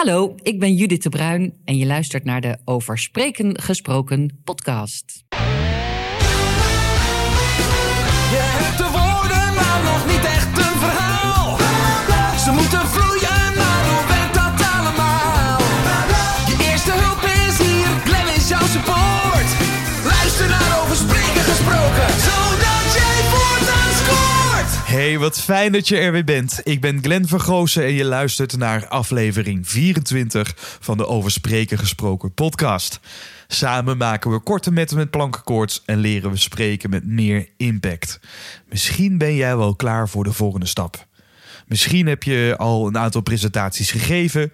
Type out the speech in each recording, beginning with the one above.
Hallo, ik ben Judith de Bruin en je luistert naar de Over Spreken Gesproken podcast. Hey, wat fijn dat je er weer bent. Ik ben Glenn Vergozen en je luistert naar aflevering 24 van de Over Spreken Gesproken podcast. Samen maken we korte metten met plankenkoorts en leren we spreken met meer impact. Misschien ben jij wel klaar voor de volgende stap. Misschien heb je al een aantal presentaties gegeven.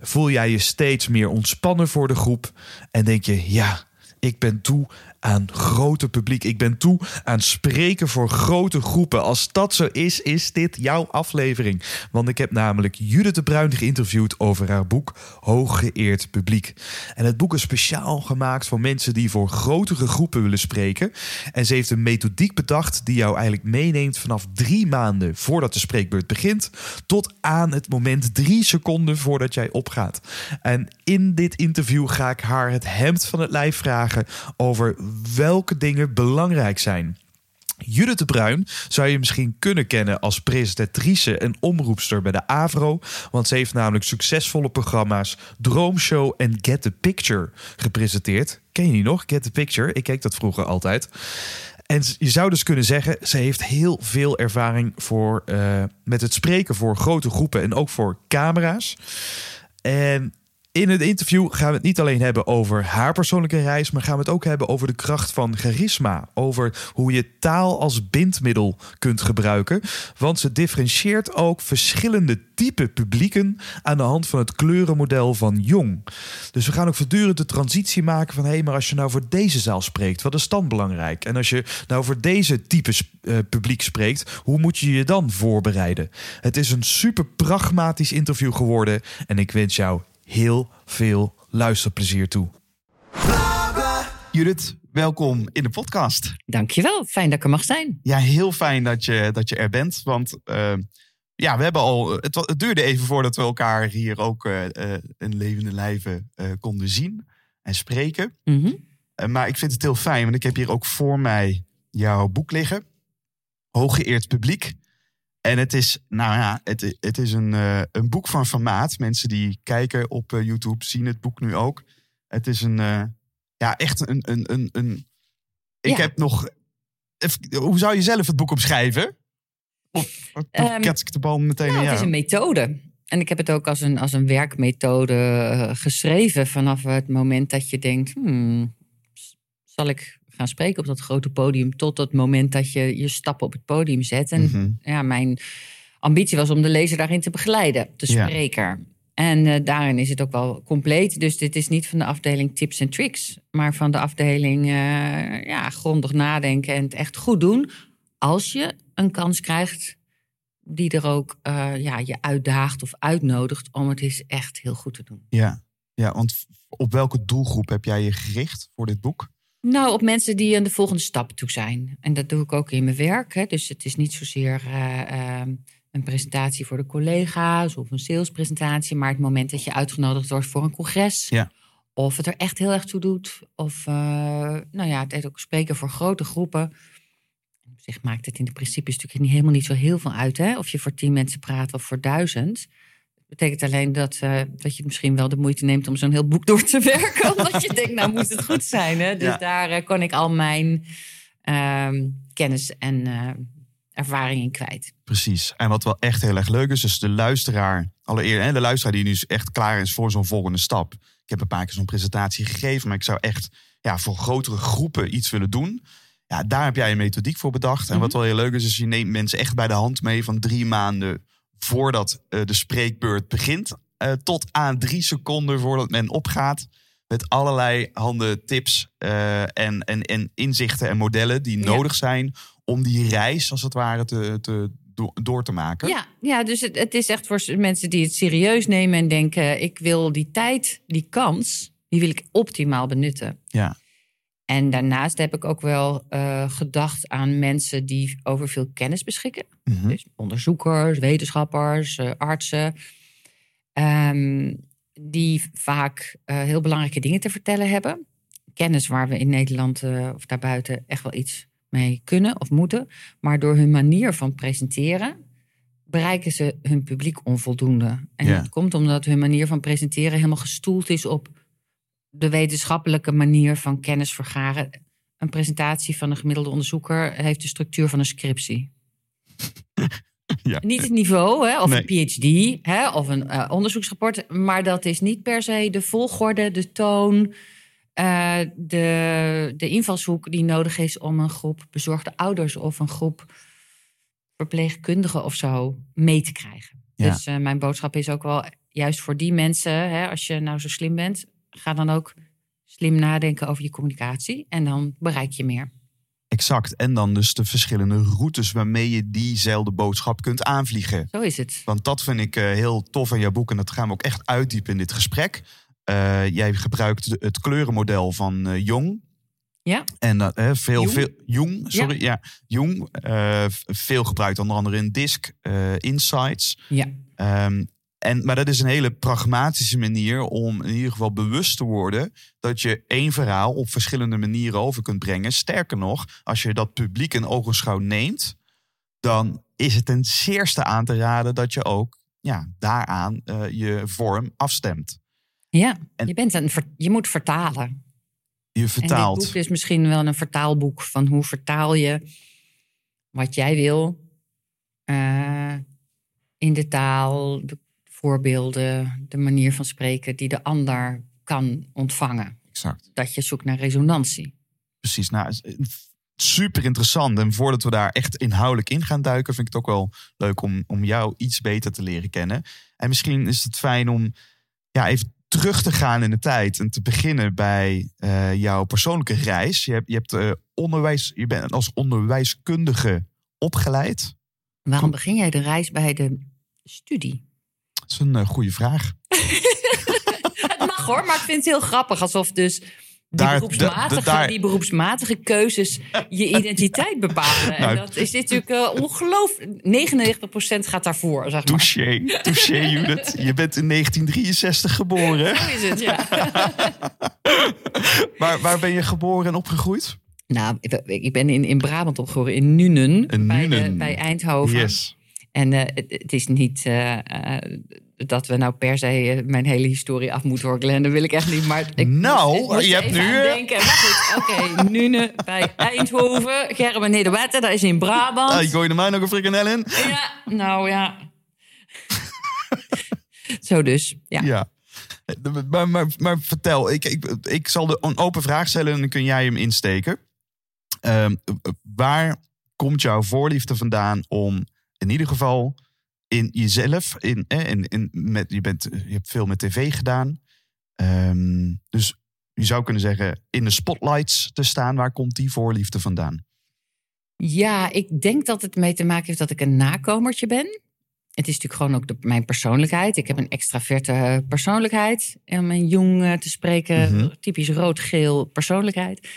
Voel jij je steeds meer ontspannen voor de groep en denk je: ja, ik ben toe aan grote publiek. Ik ben toe aan spreken voor grote groepen. Als dat zo is, is dit jouw aflevering. Want ik heb namelijk Judith de Bruin geïnterviewd over haar boek Hooggeëerd Publiek. En het boek is speciaal gemaakt voor mensen die voor grotere groepen willen spreken. En ze heeft een methodiek bedacht die jou eigenlijk meeneemt vanaf drie maanden voordat de spreekbeurt begint, tot aan het moment drie seconden voordat jij opgaat. En in dit interview ga ik haar het hemd van het lijf vragen over welke dingen belangrijk zijn. Judith de Bruin zou je misschien kunnen kennen als presentatrice en omroepster bij de Avro. Want ze heeft namelijk succesvolle programma's Droomshow en Get the Picture gepresenteerd. Ken je die nog? Get the Picture? Ik keek dat vroeger altijd. En je zou dus kunnen zeggen, ze heeft heel veel ervaring voor, uh, met het spreken voor grote groepen en ook voor camera's. En in het interview gaan we het niet alleen hebben over haar persoonlijke reis, maar gaan we het ook hebben over de kracht van charisma. Over hoe je taal als bindmiddel kunt gebruiken. Want ze differentieert ook verschillende type publieken aan de hand van het kleurenmodel van Jong. Dus we gaan ook voortdurend de transitie maken van hé, hey, maar als je nou voor deze zaal spreekt, wat is dan belangrijk? En als je nou voor deze type uh, publiek spreekt, hoe moet je je dan voorbereiden? Het is een super pragmatisch interview geworden en ik wens jou heel veel luisterplezier toe. Judith, welkom in de podcast. Dankjewel, fijn dat ik er mag zijn. Ja, heel fijn dat je, dat je er bent. Want uh, ja, we hebben al. Het, het, duurde even voordat we elkaar hier ook uh, een levende lijven konden zien en spreken. Mm -hmm. maar ik vind het heel fijn, want ik heb hier ook voor mij jouw boek liggen. Hooggeëerd publiek. En het is, nou ja, het, het is een, uh, een boek van formaat. Mensen die kijken op uh, YouTube zien het boek nu ook. Het is een, uh, ja, echt een, een, een, een ik ja. heb nog, hoe zou je zelf het boek omschrijven? Of um, kets ik de bal meteen nou, Het is een methode. En ik heb het ook als een, als een werkmethode geschreven vanaf het moment dat je denkt, hmm, zal ik gaan spreken op dat grote podium. Tot het moment dat je je stappen op het podium zet. En mm-hmm. ja, mijn ambitie was om de lezer daarin te begeleiden, de spreker. Ja. En uh, daarin is het ook wel compleet. Dus dit is niet van de afdeling tips en tricks, maar van de afdeling uh, ja, grondig nadenken en het echt goed doen. Als je een kans krijgt die er ook uh, ja, je uitdaagt of uitnodigt om het eens echt heel goed te doen. Ja, ja want op welke doelgroep heb jij je gericht voor dit boek? Nou, op mensen die aan de volgende stap toe zijn. En dat doe ik ook in mijn werk. Hè. Dus het is niet zozeer uh, uh, een presentatie voor de collega's of een salespresentatie, maar het moment dat je uitgenodigd wordt voor een congres. Ja. Of het er echt heel erg toe doet. Of uh, nou ja, het ook spreken voor grote groepen. Op zich maakt het in de principes natuurlijk niet, helemaal niet zo heel veel uit. Hè? Of je voor tien mensen praat of voor duizend betekent alleen dat, uh, dat je misschien wel de moeite neemt om zo'n heel boek door te werken. omdat je denkt, nou moet het goed zijn. Hè? Dus ja. daar uh, kon ik al mijn uh, kennis en uh, ervaring in kwijt. Precies. En wat wel echt heel erg leuk is, is de luisteraar. Allereerst, de luisteraar die nu echt klaar is voor zo'n volgende stap. Ik heb een paar keer zo'n presentatie gegeven, maar ik zou echt ja, voor grotere groepen iets willen doen. Ja, daar heb jij een methodiek voor bedacht. En mm -hmm. wat wel heel leuk is, is je neemt mensen echt bij de hand mee van drie maanden voordat uh, de spreekbeurt begint. Uh, tot aan drie seconden voordat men opgaat. Met allerlei handen, tips uh, en, en, en inzichten en modellen die ja. nodig zijn om die reis, als het ware, te, te, do door te maken. Ja, ja dus het, het is echt voor mensen die het serieus nemen en denken: ik wil die tijd, die kans, die wil ik optimaal benutten. Ja. En daarnaast heb ik ook wel uh, gedacht aan mensen die over veel kennis beschikken. Mm -hmm. Dus onderzoekers, wetenschappers, uh, artsen. Um, die vaak eh, heel belangrijke dingen te vertellen hebben. Kennis waar we in Nederland eh, of daarbuiten echt wel iets mee kunnen of moeten. Maar door hun manier van presenteren bereiken ze hun publiek onvoldoende. En Ja. dat komt omdat hun manier van presenteren helemaal gestoeld is op de wetenschappelijke manier van kennis vergaren. Een presentatie van een gemiddelde onderzoeker heeft de structuur van een scriptie. Ja. Niet het niveau, hè, of Nee. een PhD, hè, of een eh, onderzoeksrapport. Maar dat is niet per se de volgorde, de toon, eh, de, de invalshoek die nodig is om een groep bezorgde ouders of een groep verpleegkundigen of zo mee te krijgen. Ja. Dus eh, mijn boodschap is ook wel juist voor die mensen, hè, als je nou zo slim bent, ga dan ook slim nadenken over je communicatie en dan bereik je meer. Exact. En dan dus de verschillende routes waarmee je diezelfde boodschap kunt aanvliegen. Zo is het. Want dat vind ik eh, heel tof aan jouw boek. En dat gaan we ook echt uitdiepen in dit gesprek. Eh, jij gebruikt het kleurenmodel van eh, Jong. Ja. En dat veel, Jung? veel. Jung, sorry. Ja, Jung. eh, v- veel gebruikt, onder andere in Disc, Insights. Ja. Ehm, en, maar dat is een hele pragmatische manier om in ieder geval bewust te worden dat je één verhaal op verschillende manieren over kunt brengen. Sterker nog, als je dat publiek in ogenschouw neemt, dan is het ten zeerste aan te raden dat je ook ja, daaraan eh, je vorm afstemt. Ja, En- je, bent een, je moet vertalen. Je En dit vertaalt. boek is misschien wel een vertaalboek van hoe vertaal je wat jij wil eh, in de taal, de voorbeelden, de manier van spreken die de ander kan ontvangen. Exact. Dat je zoekt naar resonantie. Precies. Nou, is- super interessant. En voordat we daar echt inhoudelijk in gaan duiken, vind ik het ook wel leuk om, om jou iets beter te leren kennen. En misschien is het fijn om ja, even terug te gaan in de tijd en te beginnen bij eh, jouw persoonlijke reis. Je hebt, je, hebt eh, onderwijs, je bent als onderwijskundige opgeleid. Waarom begin jij de reis bij de studie? Dat is een eh, goede vraag. Het mag hoor, maar ik vind het heel grappig. Alsof dus die, Daar- beroepsmatige, daar- die beroepsmatige keuzes je identiteit bepalen. Nou, en dat is natuurlijk uh, ongelooflijk. 99% gaat daarvoor, zeg maar. Touché, Judith. Je bent in 1963 geboren. Zo is het, ja. Waar, waar ben je geboren en opgegroeid? nou, ik- ben in, in Brabant opgegroeid, in Nuenen, In bij, de- bij Eindhoven. Yes. En eh, het, het is niet eh, eh, dat we nou per se mijn hele historie af moeten Glenn. Dat wil ik echt niet. Maar ik Nou, moest- ik moest je hebt nu, denken. Oké. Nuenen bij Eindhoven. Gerben Nederwetten, dat is in Brabant. Ah, gooi je er mij nog een frikandel in? Ja, nou ja. Zo dus, ja. Ja. Maar, maar, maar vertel, ik, ik, ik zal de, een open vraag stellen en dan kun jij hem insteken. Ehm, waar komt jouw voorliefde vandaan om in ieder geval in jezelf, in, in, in, met, je, bent, je hebt veel met tv gedaan. Ehm, dus je zou kunnen zeggen, in de spotlights te staan, waar komt die voorliefde vandaan? Ja, ik denk dat het mee te maken heeft dat ik een nakomertje ben. Het is natuurlijk gewoon ook de, mijn persoonlijkheid. Ik heb een extraverte persoonlijkheid. Om een jong te spreken, Mhm. typisch rood-geel persoonlijkheid.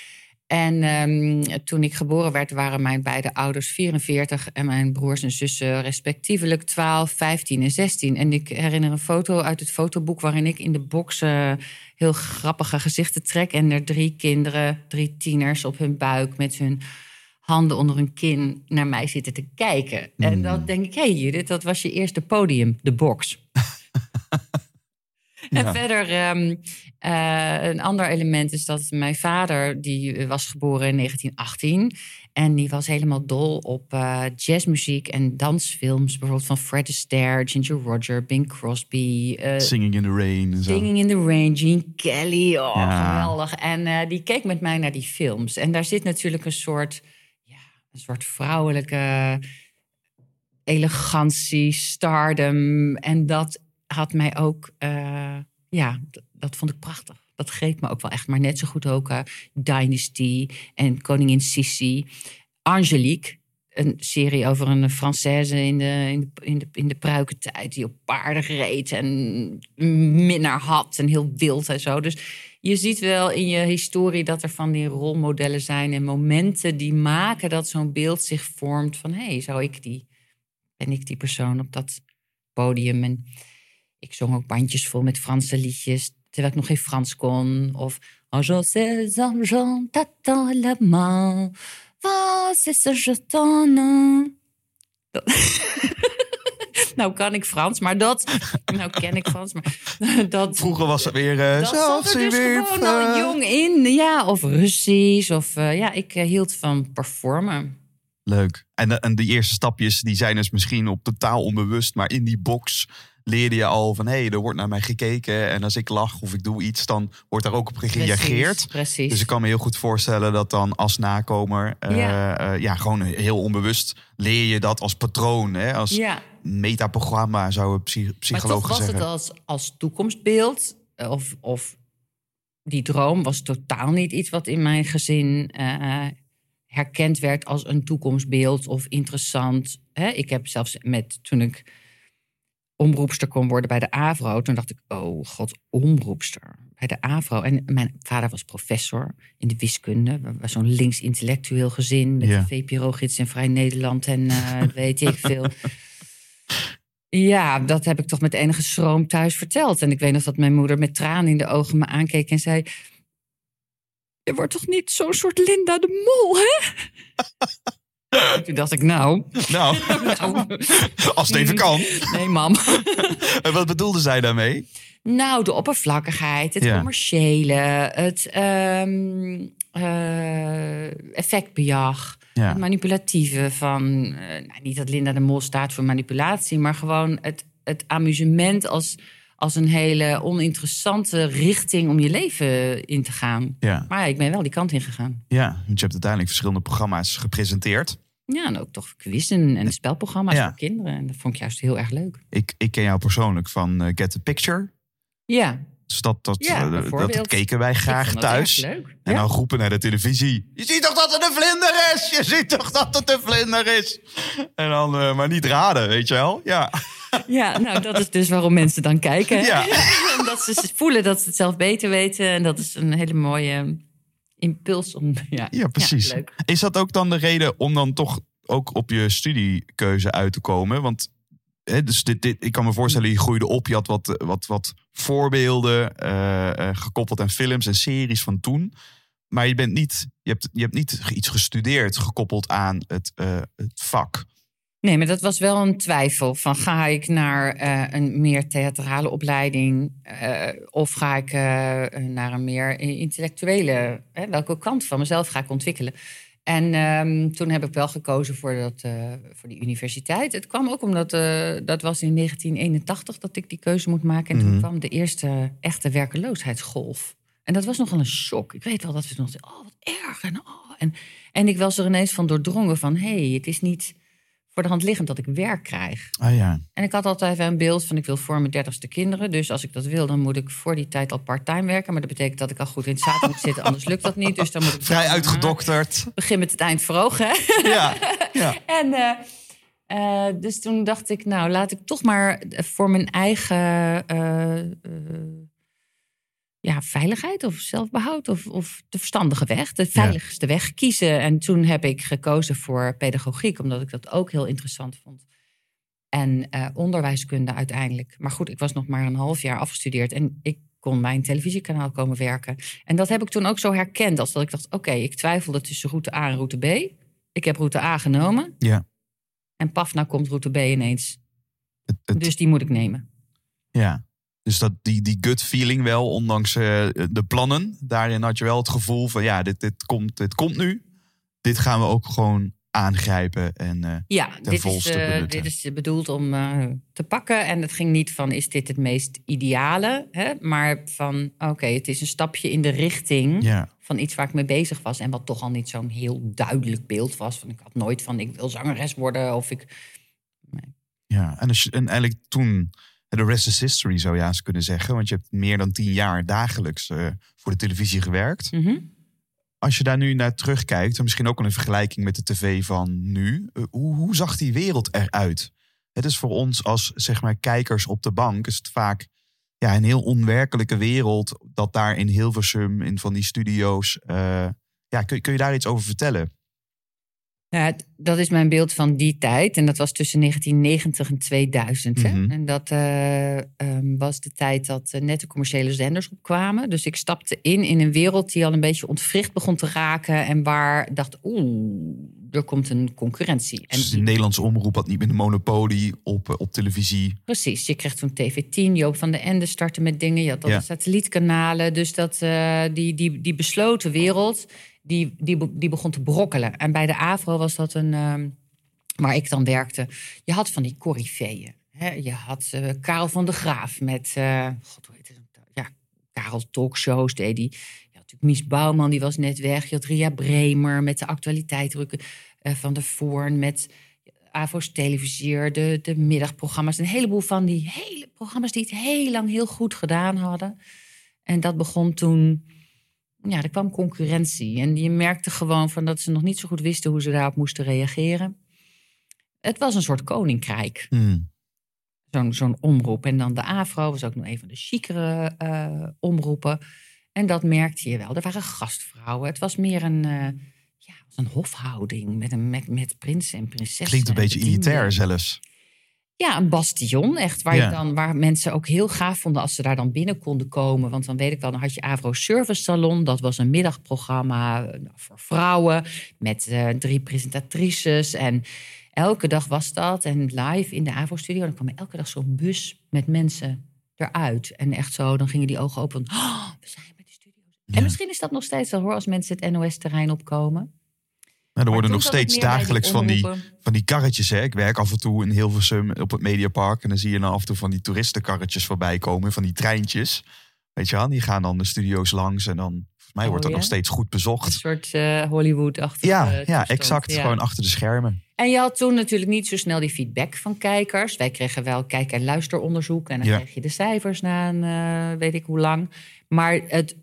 En ehm, toen ik geboren werd, waren mijn beide ouders 44 en mijn broers en zussen respectievelijk 12, 15 en 16. En ik herinner een foto uit het fotoboek waarin ik in de box eh, heel grappige gezichten trek. En er drie kinderen, drie tieners op hun buik met hun handen onder hun kin naar mij zitten te kijken. En Hmm. dan denk ik, hé hey Judith, dat was je eerste podium, de box. Ja. En verder, ehm, eh, een ander element is dat mijn vader, die was geboren in 1918. En die was helemaal dol op eh, jazzmuziek en dansfilms. Bijvoorbeeld van Fred Astaire, Ginger Roger, Bing Crosby. eh, Singing in the Rain en zo. Singing in the Rain, Gene Kelly. Oh, Ja. geweldig. En die keek met mij naar die films. En daar zit natuurlijk een soort, ja, een soort vrouwelijke elegantie, stardom. En dat had mij ook, eh, ja, dat vond ik prachtig. Dat greep me ook wel echt. Maar net zo goed ook eh, Dynasty en Koningin Sissi. Angelique, een serie over een Française in de, in de, in de, in de pruikentijd... die op paarden reed en minnaar had en heel wild en zo. Dus je ziet wel in je historie dat er van die rolmodellen zijn... en momenten die maken dat zo'n beeld zich vormt van... hé, hey, zou ik die, ben ik die persoon op dat podium? En ik zong ook bandjes vol met Franse liedjes, terwijl ik nog geen Frans kon. Of Oh, je sais, t'attends la main. Was is er je? Nou kan ik Frans, maar dat... Nou ken ik Frans, maar dat... Vroeger was weer... eh Dat zelfs zat er dus weer, gewoon al eh, jong in. Ja, of Russisch. Of eh, ja, ik eh, hield van performen. Leuk. En, de- en die eerste stapjes die zijn dus misschien op totaal onbewust. Maar in die box leerde je al van... hé, hey, er wordt naar mij gekeken. En als ik lach of ik doe iets, dan wordt daar ook op gereageerd. Precies, precies. Dus ik kan me heel goed voorstellen dat dan als nakomer... eh, Ja. eh, ja, gewoon heel onbewust leer je dat als patroon. Hè? Als ja, metaprogramma maar psychologen toch was zeggen. het als, als toekomstbeeld. eh, Of, of die droom was totaal niet iets wat in mijn gezin herkend werd als een toekomstbeeld of interessant. Ik heb zelfs met toen ik omroepster kon worden bij de AVRO, toen dacht ik, oh god, omroepster bij de AVRO. En mijn vader was professor in de wiskunde. We waren zo'n links-intellectueel gezin met Ja. de VPRO-gids in Vrij Nederland en eh, weet ik veel. Ja, dat heb ik toch met enige schroom thuis verteld. En ik weet nog dat mijn moeder met tranen in de ogen me aankeek en zei... Je wordt toch niet zo'n soort Linda de Mol, hè? En Toen dacht ik, nou, Nou, nou als het even kan. nee mam. En wat bedoelde zij daarmee? Nou, de oppervlakkigheid, het Ja. commerciële, het eh, effectbejag, Ja. het manipulatieve van... eh, nou, niet dat Linda de Mol staat voor manipulatie, maar gewoon het, het amusement als, als een hele oninteressante richting om je leven in te gaan. Ja. Maar ja, ik ben wel die kant in gegaan. ja, want je hebt uiteindelijk verschillende programma's gepresenteerd. Ja, en ook toch quizzen en spelprogramma's Ja. voor kinderen. En dat vond ik juist heel erg leuk. Ik, ik ken jou persoonlijk van eh, Get the Picture. Ja, Dus dat, dat, Ja, eh, dat keken wij graag thuis. leuk. En Ja. dan roepen naar de televisie. Je ziet toch dat het een vlinder is? Je ziet toch dat het een vlinder is? En dan eh, maar niet raden, weet je wel? Ja. Ja, nou dat is dus waarom mensen dan kijken. Ja. Omdat ze voelen dat ze het zelf beter weten. En dat is een hele mooie impuls om... Ja, Ja, precies. Is dat ook dan de reden om dan toch ook op je studiekeuze uit te komen? Want hè, dus dit, dit, ik kan me voorstellen, je groeide op. Je had wat, wat, wat voorbeelden eh, eh, gekoppeld aan films en series van toen. Maar je, bent niet, je, hebt, je hebt niet iets gestudeerd gekoppeld aan het, eh, het vak. Nee, maar dat was wel een twijfel. Van ga ik naar eh, een meer theatrale opleiding? eh, of ga ik eh, naar een meer intellectuele? Hè, welke kant van mezelf ga ik ontwikkelen? En ehm, toen heb ik wel gekozen voor, dat, voor die universiteit. Het kwam ook omdat dat was in 1981 dat ik die keuze moet maken. En Mhm. toen kwam de eerste echte werkeloosheidsgolf. En dat was nogal een shock. Ik weet wel dat we nog zeiden, oh wat erg. En, oh, en, en ik was er ineens van doordrongen van... hé, hey, het is niet voor de hand liggend dat ik werk krijg. Ah ja. En ik had altijd even een beeld van ik wil voor mijn dertigste kinderen. Dus als ik dat wil, dan moet ik voor die tijd al part-time werken. Maar dat betekent dat ik al goed in het zaad moet zitten, anders lukt dat niet. Dus dan moet ik Vrij uitgedokterd. begin met het eind verhogen. hè? Ja. ja. En eh, eh, dus toen dacht ik, nou laat ik toch maar voor mijn eigen eh, eh, ja, veiligheid of zelfbehoud of, of de verstandige weg, de veiligste weg kiezen. En toen heb ik gekozen voor pedagogiek, omdat ik dat ook heel interessant vond. En eh, onderwijskunde uiteindelijk. Maar goed, ik was nog maar een half jaar afgestudeerd en ik kon bij een televisiekanaal komen werken. En dat heb ik toen ook zo herkend, als dat ik dacht, oké, ik twijfelde tussen route A en route B. Ik heb route A genomen. Ja. En paf, nou komt route B ineens. Het, het- Dus die moet ik nemen. ja. Dus dat, die, die gut feeling wel, ondanks eh, de plannen. Daarin had je wel het gevoel van ja, dit, dit, komt, dit komt nu. Dit gaan we ook gewoon aangrijpen. En eh, Ja, dit is, eh, dit is bedoeld om te pakken. En het ging niet van, is dit het meest ideale? Hè? Maar van, oké, het is een stapje in de richting ja. van iets waar ik mee bezig was. En wat toch al niet zo'n heel duidelijk beeld was. Van, ik had nooit van, ik wil zangeres worden. Of ik, Ja, en, als je, en eigenlijk toen, de rest is history zou je eens kunnen zeggen. Want je hebt meer dan tien jaar dagelijks eh, voor de televisie gewerkt. Mhm. Als je daar nu naar terugkijkt, en misschien ook in vergelijking met de tv van nu. eh, hoe, hoe zag die wereld eruit? Het is voor ons als zeg maar kijkers op de bank, is het vaak ja, een heel onwerkelijke wereld. Dat daar in Hilversum, in van die studio's. eh, ja, kun, kun je daar iets over vertellen? Ja, het- dat is mijn beeld van die tijd. En dat was tussen 1990 en 2000. hè. Mhm. En dat eh, ehm, was de tijd dat eh, net de commerciële zenders opkwamen. Dus ik stapte in in een wereld die al een beetje ontwricht begon te raken. En waar dacht, oeh, er komt een concurrentie. En Dus de Nederlandse omroep had niet meer de monopolie op, eh, op televisie. Precies, je kreeg toen TV10, Joop van den Ende startte met dingen. Je had al Ja. de satellietkanalen. Dus dat, die, die, die besloten wereld, die, die, die begon te brokkelen. En bij de AVRO was dat een, ehm, waar ik dan werkte. Je had van die coryfeeën. Je had eh, Karel van de Graaf met, eh, god hoe heet het? Ja, Karel Talkshows deed die. Je had natuurlijk Mies Bouwman, die was net weg. Je had Ria Bremer met de actualiteitsdrukken eh, van de Voorn. Met Avo's televisier, de, de middagprogramma's. Een heleboel van die hele programma's die het heel lang heel goed gedaan hadden. En dat begon toen... Ja, er kwam concurrentie. En je merkte gewoon van dat ze nog niet zo goed wisten hoe ze daarop moesten reageren. Het was een soort koninkrijk Hmm. zo'n zo'n omroep. En dan de AVRO was ook nog een van de chicere eh, omroepen. En dat merkte je wel. Er waren gastvrouwen. Het was meer een, eh, ja, een hofhouding met, een, met, met prinsen en prinsessen. Klinkt een en beetje elitair zelfs. Ja, een bastion, echt. Waar, Ja. je dan, waar mensen ook heel gaaf vonden als ze daar dan binnen konden komen. Want dan weet ik wel, dan had je Avro Service Salon. Dat was een middagprogramma eh, voor vrouwen. Met eh, drie presentatrices. En elke dag was dat. En live in de Avro-studio. Dan kwam elke dag zo'n bus met mensen eruit. En echt zo, dan gingen die ogen open. Oh, we zijn bij de. Ja. En misschien is dat nog steeds wel hoor, als mensen het NOS-terrein opkomen. En er worden nog steeds dagelijks van die, van die karretjes. Hè? Ik werk af en toe in Hilversum op het Mediapark. En dan zie je dan af en toe van die toeristenkarretjes voorbij komen. Van die treintjes. Weet je wel, die gaan dan de studio's langs. En dan, volgens mij Oh, wordt dat ja? nog steeds goed Een bezocht. soort eh, Hollywood-achtige Ja, ja exact. Ja. Gewoon achter de schermen. En je had toen natuurlijk niet zo snel die feedback van kijkers. Wij kregen wel kijk- en luisteronderzoek. En dan Ja. kreeg je de cijfers na een eh, weet ik hoe lang. Maar het,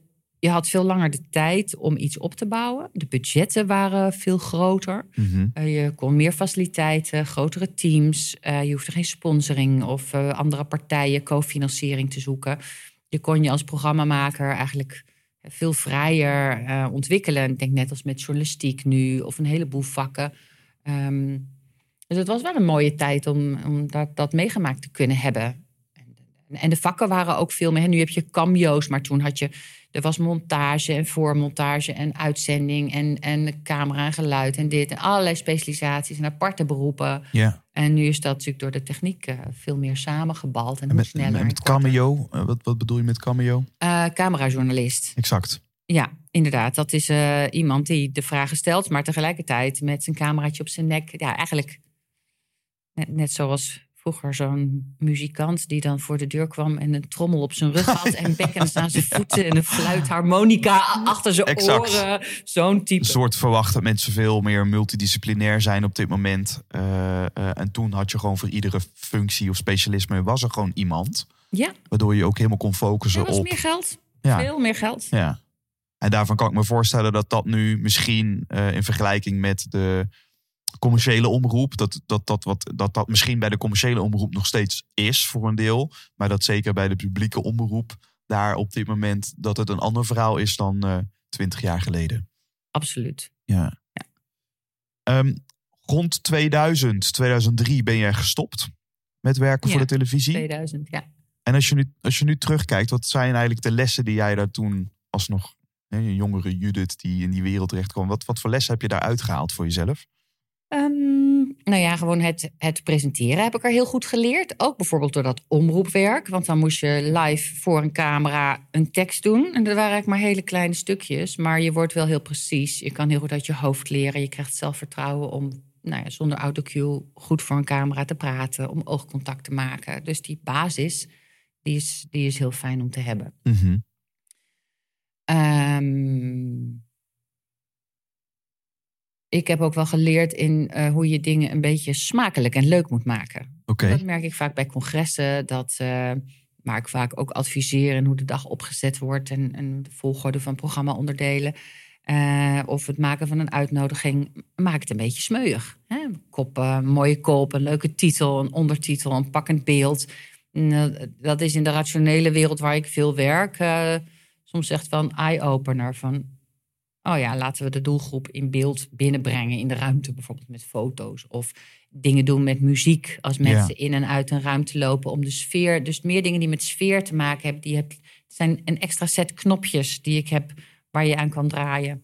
je had veel langer de tijd om iets op te bouwen. De budgetten waren veel groter. Mhm. Eh, je kon meer faciliteiten, grotere teams. Eh, je hoefde geen sponsoring of eh, andere partijen cofinanciering te zoeken. Je kon je als programmamaker eigenlijk veel vrijer ontwikkelen. Ik denk net als met journalistiek nu of een heleboel vakken. Ehm, dus het was wel een mooie tijd om, om dat, dat meegemaakt te kunnen hebben. En, en de vakken waren ook veel meer. Nu heb je cameo's, maar toen had je. Er was montage en voormontage en uitzending en, en camera en geluid en dit. En allerlei specialisaties en aparte beroepen. Ja. En nu is dat natuurlijk door de techniek eh, veel meer samengebald en, met, sneller. met, en met korter. cameo. eh, Wat, wat bedoel je met cameo? Eh, camerajournalist. Exact. Ja, inderdaad. Dat is iemand die de vragen stelt, maar tegelijkertijd met zijn cameraatje op zijn nek. Ja, eigenlijk net, net zoals vroeger zo'n muzikant die dan voor de deur kwam en een trommel op zijn rug had en bekkens aan zijn voeten en een fluitharmonica achter zijn Exact. oren. Zo'n type. Een soort verwacht dat mensen veel meer multidisciplinair zijn op dit moment. Eh, eh, en toen had je gewoon voor iedere functie of specialisme was er gewoon iemand. Ja, Waardoor je ook helemaal kon focussen er was op. meer geld. Ja. Veel meer geld. Ja. En daarvan kan ik me voorstellen dat dat nu misschien eh, in vergelijking met de commerciële omroep, dat dat, dat, wat, dat dat misschien bij de commerciële omroep nog steeds is voor een deel. Maar dat zeker bij de publieke omroep daar op dit moment dat het een ander verhaal is dan twintig jaar geleden. Absoluut. Ja. Ehm, rond 2000, 2003 ben jij gestopt met werken voor Ja, de televisie. 2000, ja. En als je, nu, als je nu terugkijkt, wat zijn eigenlijk de lessen die jij daar toen als nog hè, een jongere Judith die in die wereld terecht kwam, wat, wat voor lessen heb je daar uitgehaald voor jezelf? Ehm, nou ja, gewoon het, het presenteren heb ik er heel goed geleerd. Ook bijvoorbeeld door dat omroepwerk. Want dan moest je live voor een camera een tekst doen. En dat waren eigenlijk maar hele kleine stukjes. Maar je wordt wel heel precies. Je kan heel goed uit je hoofd leren. Je krijgt zelfvertrouwen om nou ja, zonder autocue goed voor een camera te praten. Om oogcontact te maken. Dus die basis, die is, die is heel fijn om te hebben. Mhm. Ehm, ik heb ook wel geleerd in eh, hoe je dingen een beetje smakelijk en leuk moet maken. Dat merk ik vaak bij congressen. Dat eh, maar ik vaak ook adviseer in hoe de dag opgezet wordt en, en de volgorde van programma-onderdelen. Eh, of het maken van een uitnodiging. Maak het een beetje smeuig. Hè? Kop, eh, een mooie kop, een leuke titel, een ondertitel, een pakkend beeld. Eh, dat is in de rationele wereld waar ik veel werk. eh, soms echt wel een eye-opener van... oh ja, laten we de doelgroep in beeld binnenbrengen in de ruimte, bijvoorbeeld met foto's. Of dingen doen met muziek, als mensen in en uit een ruimte lopen om de sfeer. Dus meer dingen die met sfeer te maken hebben. Die heb, het zijn een extra set knopjes die ik heb waar je aan kan draaien.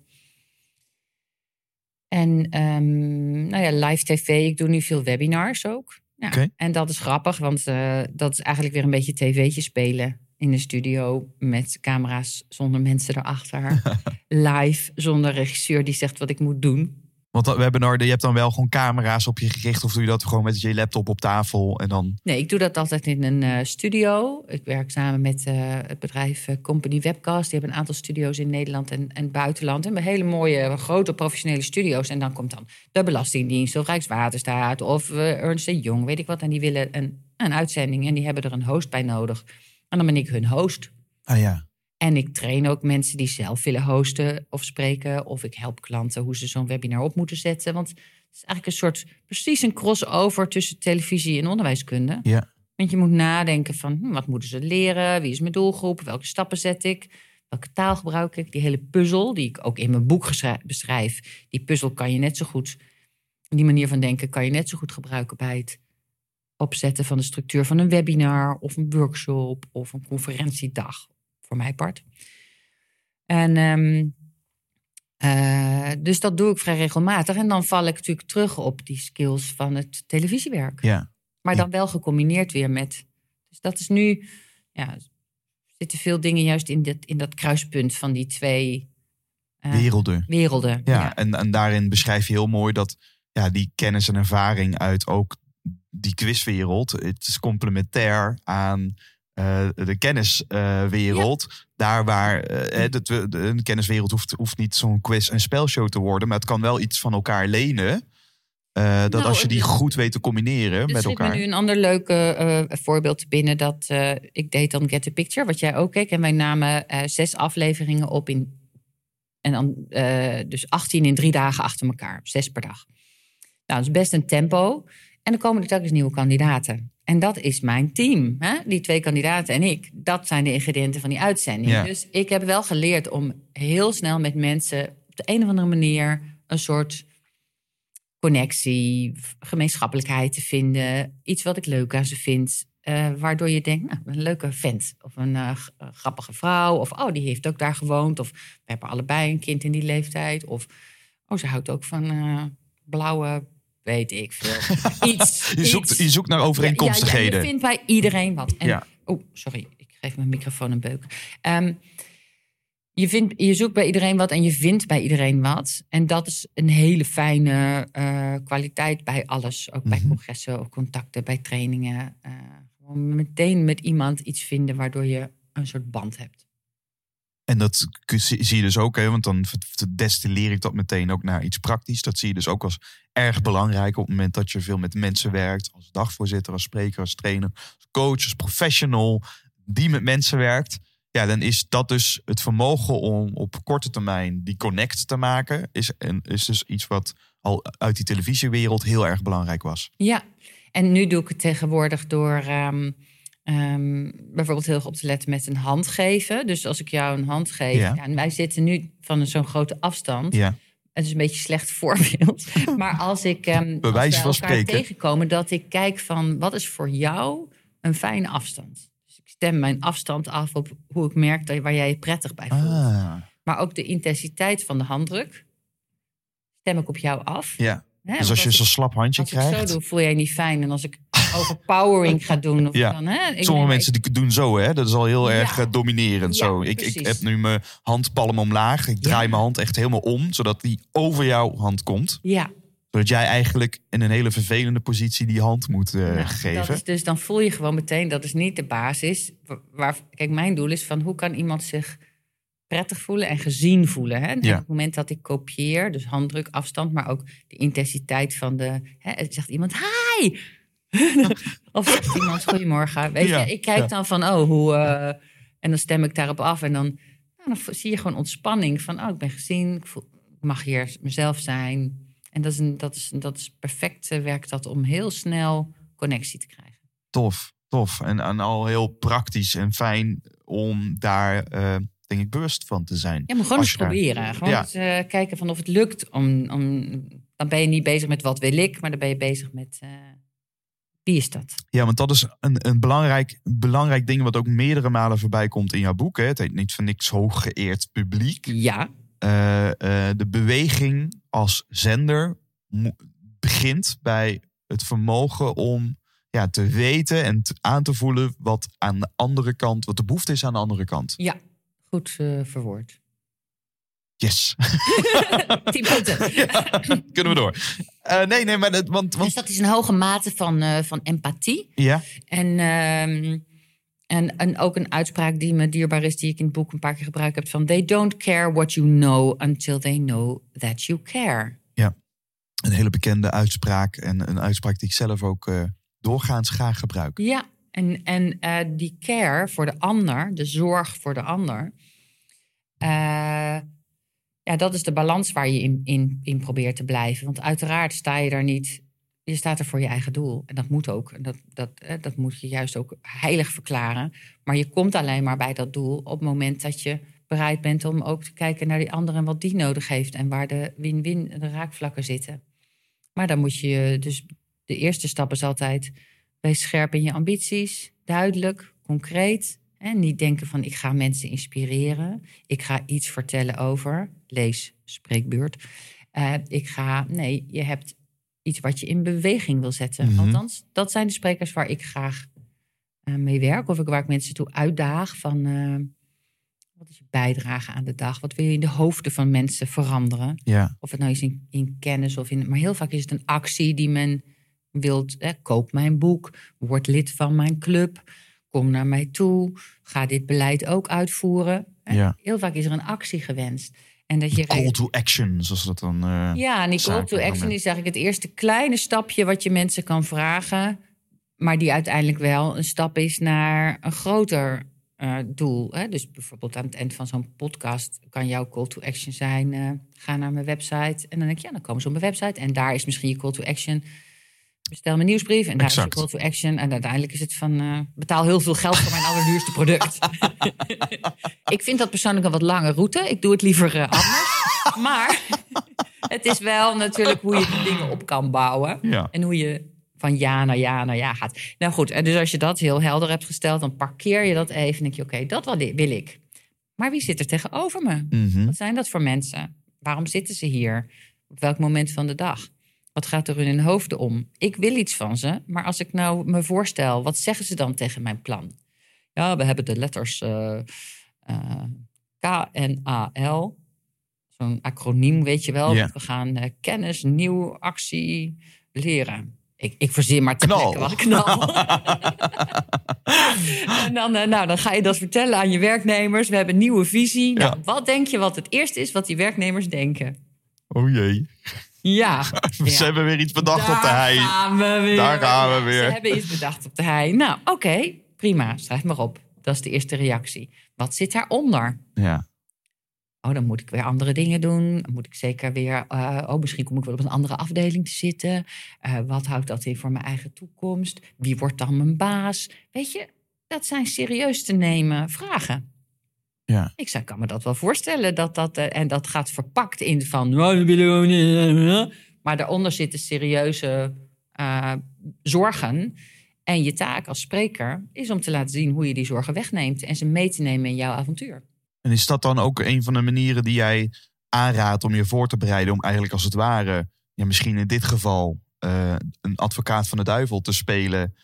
En ehm, nou ja, live tv. Ik doe nu veel webinars ook. Ja. En dat is grappig, want eh, dat is eigenlijk weer een beetje tv'tje spelen in de studio met camera's zonder mensen erachter. Live, zonder regisseur die zegt wat ik moet doen. Want dat webinar, je hebt dan wel gewoon camera's op je gericht. Of doe je dat gewoon met je laptop op tafel en dan... Nee, ik doe dat altijd in een eh, studio. Ik werk samen met eh, het bedrijf eh, Company Webcast. Die hebben een aantal studio's in Nederland en, en buitenland. En hele mooie, grote professionele studio's. En dan komt dan de Belastingdienst of Rijkswaterstaat of Ernst Jong, weet ik wat. En die willen een, een uitzending en die hebben er een host bij nodig. En dan ben ik hun host. Ah ja. En ik train ook mensen die zelf willen hosten of spreken. Of ik help klanten hoe ze zo'n webinar op moeten zetten. Want het is eigenlijk een soort, precies een crossover tussen televisie en onderwijskunde. Ja. Want je moet nadenken van, hm, wat moeten ze leren? Wie is mijn doelgroep? Welke stappen zet ik? Welke taal gebruik ik? Die hele puzzel, die ik ook in mijn boek beschrijf. Die puzzel kan je net zo goed, die manier van denken kan je net zo goed gebruiken bij het opzetten van de structuur van een webinar of een workshop of een conferentiedag, voor mijn part. En ehm, eh, dus dat doe ik vrij regelmatig. En dan val ik natuurlijk terug op die skills van het televisiewerk. Ja. Maar Ja. dan wel gecombineerd weer met. Dus dat is nu. Ja, er zitten veel dingen juist in dat, in dat kruispunt van die twee eh, Werelden. werelden. Ja, En, en daarin beschrijf je heel mooi dat ja, die kennis en ervaring uit ook die quizwereld, het is complementair aan eh, de kenniswereld. Daar waar eh, de, een kenniswereld hoeft, hoeft niet zo'n quiz- en spelshow te worden, maar het kan wel iets van elkaar lenen. Eh, dat Nou, als je die goed weet te combineren Er met schiet me elkaar. nu een ander leuk voorbeeld te binnen. Dat ik deed dan Get the Picture, wat jij ook keek. En wij namen zes afleveringen op in. En dan dus 18 in drie dagen achter elkaar. Zes per dag. Nou, dat is best een tempo. En dan komen er telkens nieuwe kandidaten. En dat is mijn team. Hè? Die twee kandidaten en ik. Dat zijn de ingrediënten van die uitzending. Ja. Dus ik heb wel geleerd om heel snel met mensen op de een of andere manier een soort connectie, gemeenschappelijkheid te vinden. Iets wat ik leuk aan ze vind. eh, waardoor je denkt, nou, een leuke vent. Of een eh, eh, grappige vrouw. Of, oh, die heeft ook daar gewoond. Of we hebben allebei een kind in die leeftijd. Of, oh, ze houdt ook van blauwe, weet ik veel. Iets. Je zoekt, je zoekt naar overeenkomstigheden. Ja, je vindt bij iedereen wat. En, Ja. Oh, sorry. Ik geef mijn microfoon een beuk. Ehm, je, vindt, je zoekt bij iedereen wat en je vindt bij iedereen wat. En dat is een hele fijne eh, kwaliteit bij alles. Ook bij Mhm. congressen of contacten, bij trainingen. Eh, gewoon meteen met iemand iets vinden waardoor je een soort band hebt. En dat zie je dus ook, hè, want dan destilleer ik dat meteen ook naar iets praktisch. Dat zie je dus ook als erg belangrijk op het moment dat je veel met mensen werkt. Als dagvoorzitter, als spreker, als trainer, als coach, als professional. Die met mensen werkt. Ja, dan is dat dus het vermogen om op korte termijn die connect te maken. Is, en is dus iets wat al uit die televisiewereld heel erg belangrijk was. Ja, en nu doe ik het tegenwoordig door ehm, ehm, bijvoorbeeld heel erg op te letten met een hand geven. Dus als ik jou een hand geef, Ja. ja. en wij zitten nu van zo'n grote afstand. Ja, Het is een beetje een slecht voorbeeld. maar als ik ehm als wijze we van elkaar spreken. tegenkomen, dat ik kijk van wat is voor jou een fijne afstand. Dus ik stem mijn afstand af op hoe ik merk dat, waar jij je prettig bij voelt. ah, Maar ook de intensiteit van de handdruk stem ik op jou af. ja. Hè, Dus als je zo'n slap handje als ik zo krijgt. doe, voel jij niet fijn. En als ik overpowering ga doen, of Ja. dan, hè, ik Sommige mensen die doen zo, hè? Dat is al heel Ja. erg eh, dominerend. Ja, zo. Ik, ik heb nu mijn handpalm omlaag. Ik draai mijn hand echt helemaal om, zodat die over jouw hand komt. Ja, Zodat jij eigenlijk in een hele vervelende positie die hand moet eh, nou, geven. dat is dus dan voel je gewoon meteen, dat is niet de basis. Waar, waar- kijk, mijn doel is van hoe kan iemand zich prettig voelen en gezien voelen. Hè? En Ja. Op het moment dat ik kopieer, dus handdruk, afstand, maar ook de intensiteit van de. Hè, zegt iemand hi! of zegt iemand goedemorgen. Weet Ja, je, ik kijk ja. dan van oh, hoe. eh, en dan stem ik daarop af en dan, nou, dan zie je gewoon ontspanning van oh, ik ben gezien, ik, voel, ik mag hier mezelf zijn. En dat is, een, dat is, dat is perfect, werkt dat om heel snel connectie te krijgen. Tof, tof. En, en al heel praktisch en fijn om daar eh, denk ik, bewust van te zijn. Ja, maar gewoon eens daar- proberen. Gewoon Ja. eens, eh, kijken van of het lukt. Om, om, dan ben je niet bezig met wat wil ik, maar dan ben je bezig met wie is dat? Ja, want dat is een, een belangrijk, belangrijk ding wat ook meerdere malen voorbij komt in jouw boek. Hè. Het heet niet voor niks hooggeëerd publiek. Ja, Eh, eh, de beweging als zender begint bij het vermogen om ja, te weten en te- aan te voelen wat aan de andere kant, wat de behoefte is aan de andere kant. ja. goed eh, verwoord. Yes, Tien punten. kunnen we door. Eh, nee, nee, maar het, want, Dus want dat is een hoge mate van, eh, van empathie. ja, En, ehm, en, en ook een uitspraak die me dierbaar is, die ik in het boek een paar keer gebruikt heb: van They don't care what you know until they know that you care. een hele bekende uitspraak en een uitspraak die ik zelf ook eh, doorgaans graag gebruik. Ja, en, en die care voor de ander, de zorg voor de ander. Ja, dat is de balans waar je in, in, in probeert te blijven. Want uiteraard sta je daar niet. Je staat er voor je eigen doel. En dat moet ook. Dat, dat, dat moet je juist ook heilig verklaren. Maar je komt alleen maar bij dat doel op het moment dat je bereid bent om ook te kijken naar die ander en wat die nodig heeft. En waar de win-win, de raakvlakken zitten. Maar dan moet je dus. De eerste stap is altijd Wees scherp in je ambities, duidelijk, concreet. En niet denken van ik ga mensen inspireren. Ik ga iets vertellen over. Lees spreekbeurt. Eh, ik ga. Nee, je hebt iets wat je in beweging wil zetten. Mhm. Althans, dat zijn de sprekers waar ik graag eh, mee werk. Of ik, waar ik mensen toe uitdaag van. eh, wat is je bijdrage aan de dag? Wat wil je in de hoofden van mensen veranderen? Ja, Of het nou is in, in kennis of in. Maar heel vaak is het een actie die men wilt. Hè, koop mijn boek, word lid van mijn club, kom naar mij toe, ga dit beleid ook uitvoeren. Ja. Heel vaak is er een actie gewenst. En dat je call to action, zoals dat dan. eh, ja, en die call to action is eigenlijk het eerste kleine stapje wat je mensen kan vragen. Maar die uiteindelijk wel een stap is naar een groter eh, doel. Hè? Dus bijvoorbeeld aan het eind van zo'n podcast kan jouw call to action zijn: eh, ga naar mijn website. En dan denk je, ja, dan komen ze op mijn website. En daar is misschien je call to action. Bestel mijn nieuwsbrief en daar Exact. is je call to action. En uiteindelijk is het van eh, betaal heel veel geld voor mijn allerduurste product. ik vind dat persoonlijk een wat lange route. Ik doe het liever eh, anders. maar het is wel natuurlijk hoe je die dingen op kan bouwen. Ja. En hoe je van ja naar ja naar ja gaat. Nou goed, en dus als je dat heel helder hebt gesteld, dan parkeer je dat even. En denk je, oké, dat wil ik- wil ik. Maar wie zit er tegenover me? Mhm. Wat zijn dat voor mensen? Waarom zitten ze hier? Op welk moment van de dag? Wat gaat er in hun hoofden om? Ik wil iets van ze, maar als ik nou me voorstel, wat zeggen ze dan tegen mijn plan? Ja, we hebben de letters eh, eh, K en A-L. Zo'n acroniem, weet je wel. We gaan eh, kennis, nieuw, actie, leren. Ik, ik verzin maar te Knal. wat knal. en dan, eh, nou, dan ga je dat vertellen aan je werknemers. We hebben een nieuwe visie. Nou, Ja. Wat denk je wat het eerste is wat die werknemers denken? Oh jee. Ja. Ze Ja. hebben weer iets bedacht op de hei. gaan we weer. Daar gaan we weer. Ze hebben iets bedacht op de hei. Nou, oké, prima. Schrijf maar op. Dat is de eerste reactie. Wat zit daaronder? Ja. Oh, dan moet ik weer andere dingen doen. Dan moet ik zeker weer. eh, oh, misschien kom ik wel op een andere afdeling te zitten. Eh, wat houdt dat in voor mijn eigen toekomst? Wie wordt dan mijn baas? Weet je, dat zijn serieus te nemen vragen. Ja. Ik zou, kan me dat wel voorstellen. Dat dat, eh, en dat gaat verpakt in van. "Nou, dat willen we niet." Maar daaronder zitten serieuze eh, zorgen. En je taak als spreker is om te laten zien hoe je die zorgen wegneemt. En ze mee te nemen in jouw avontuur. En is dat dan ook een van de manieren die jij aanraadt om je voor te bereiden? Om eigenlijk als het ware, ja, misschien in dit geval, eh, een advocaat van de duivel te spelen.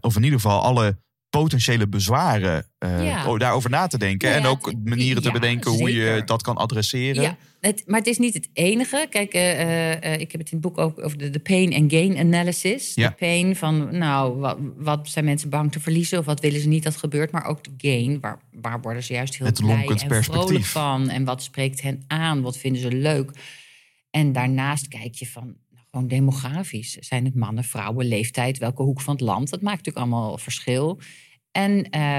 of in ieder geval alle potentiële bezwaren eh, Ja. daarover na te denken. Nou en ook het- manieren te bedenken hoe je dat kan adresseren. Ja, het, maar het is niet het enige. Kijk, eh, eh, ik heb het in het boek ook over de, de pain and gain analysis. Ja. De pain van, nou, wat, wat zijn mensen bang te verliezen of wat willen ze niet dat gebeurt. Maar ook de gain, waar, waar worden ze juist heel Het blij en vrolijk van. En wat spreekt hen aan, wat vinden ze leuk. En daarnaast kijk je van, gewoon demografisch. Zijn het mannen, vrouwen, leeftijd, welke hoek van het land? Dat maakt natuurlijk allemaal verschil. En eh,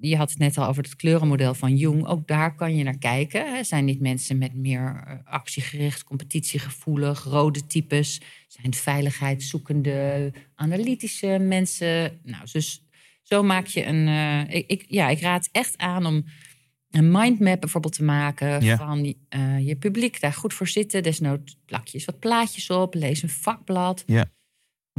je had het net al over het kleurenmodel van Jung. Ook daar kan je naar kijken. Hè. Zijn dit mensen met meer eh, actiegericht, competitiegevoelig, rode types? Zijn het veiligheidszoekende, analytische mensen? Nou, dus zo maak je een. eh, ik, ja, ik raad echt aan om een mindmap bijvoorbeeld te maken Ja. van eh, je publiek. Daar goed voor zitten. Desnoods plak je eens wat plaatjes op. Lees een vakblad. Ja.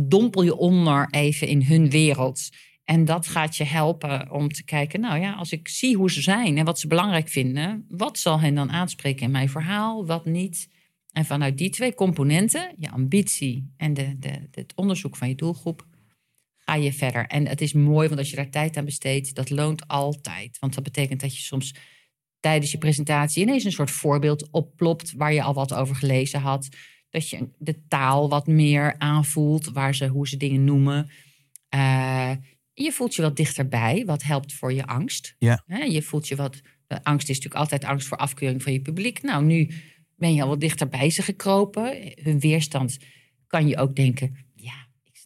Dompel je onder even in hun wereld. En dat gaat je helpen om te kijken, nou ja, als ik zie hoe ze zijn en wat ze belangrijk vinden, wat zal hen dan aanspreken in mijn verhaal, wat niet? En vanuit die twee componenten, je ambitie en de, de, het onderzoek van je doelgroep, ga je verder. En het is mooi, want als je daar tijd aan besteedt, dat loont altijd. Want dat betekent dat je soms tijdens je presentatie ineens een soort voorbeeld opplopt waar je al wat over gelezen had. Dat je de taal wat meer aanvoelt, waar ze, hoe ze dingen noemen. Eh, je voelt je wat dichterbij, wat helpt voor je angst. Ja. Je voelt je wat. Angst is natuurlijk altijd angst voor afkeuring van je publiek. Nou, nu ben je al wat dichter bij ze gekropen. Hun weerstand kan je ook denken.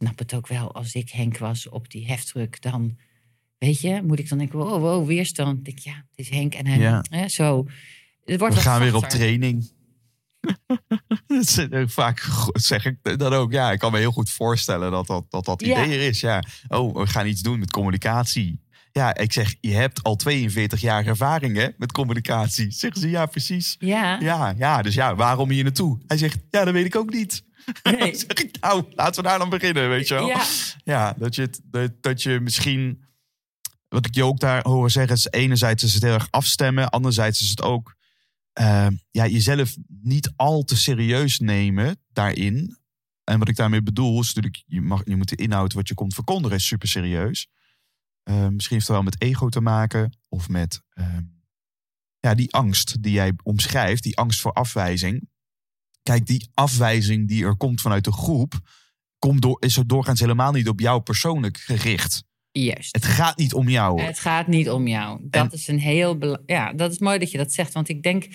Snap het ook wel. Als ik Henk was op die heftruck, dan weet je, moet ik dan denken: wow, wow weerstand. Ik denk, ja, het is Henk en. Ja. Hè, zo. Het wordt We gaan weer op training. Dat Vaak zeg ik dan ook, ja, ik kan me heel goed voorstellen dat dat, dat, dat Ja. idee er is. Ja. Oh, we gaan iets doen met communicatie. Ja, ik zeg, je hebt al 42 jaar ervaring hè, met communicatie. Zeggen ze, ja, precies. Ja, Ja, ja, dus ja, waarom hier naartoe? Hij zegt, ja, dat weet ik ook niet. Nee. Zeg ik, nou, laten we daar dan beginnen, weet je wel. Ja. Ja, dat je, dat je misschien... Wat ik je ook daar horen zeggen is... enerzijds is het heel erg afstemmen. Anderzijds is het ook... eh, ja, jezelf niet al te serieus nemen daarin. En wat ik daarmee bedoel is natuurlijk... Je, mag, je moet de inhoud wat je komt verkondigen is super serieus. Eh, misschien heeft het wel met ego te maken. Of met eh, ja, die angst die jij omschrijft. Die angst voor afwijzing. Kijk, die afwijzing die er komt vanuit de groep... Komt door, is er doorgaans helemaal niet op jou persoonlijk gericht. juist. Het gaat niet om jou. Het gaat niet om jou. Dat En- is een heel. Ja, dat is mooi dat je dat zegt. Want ik denk.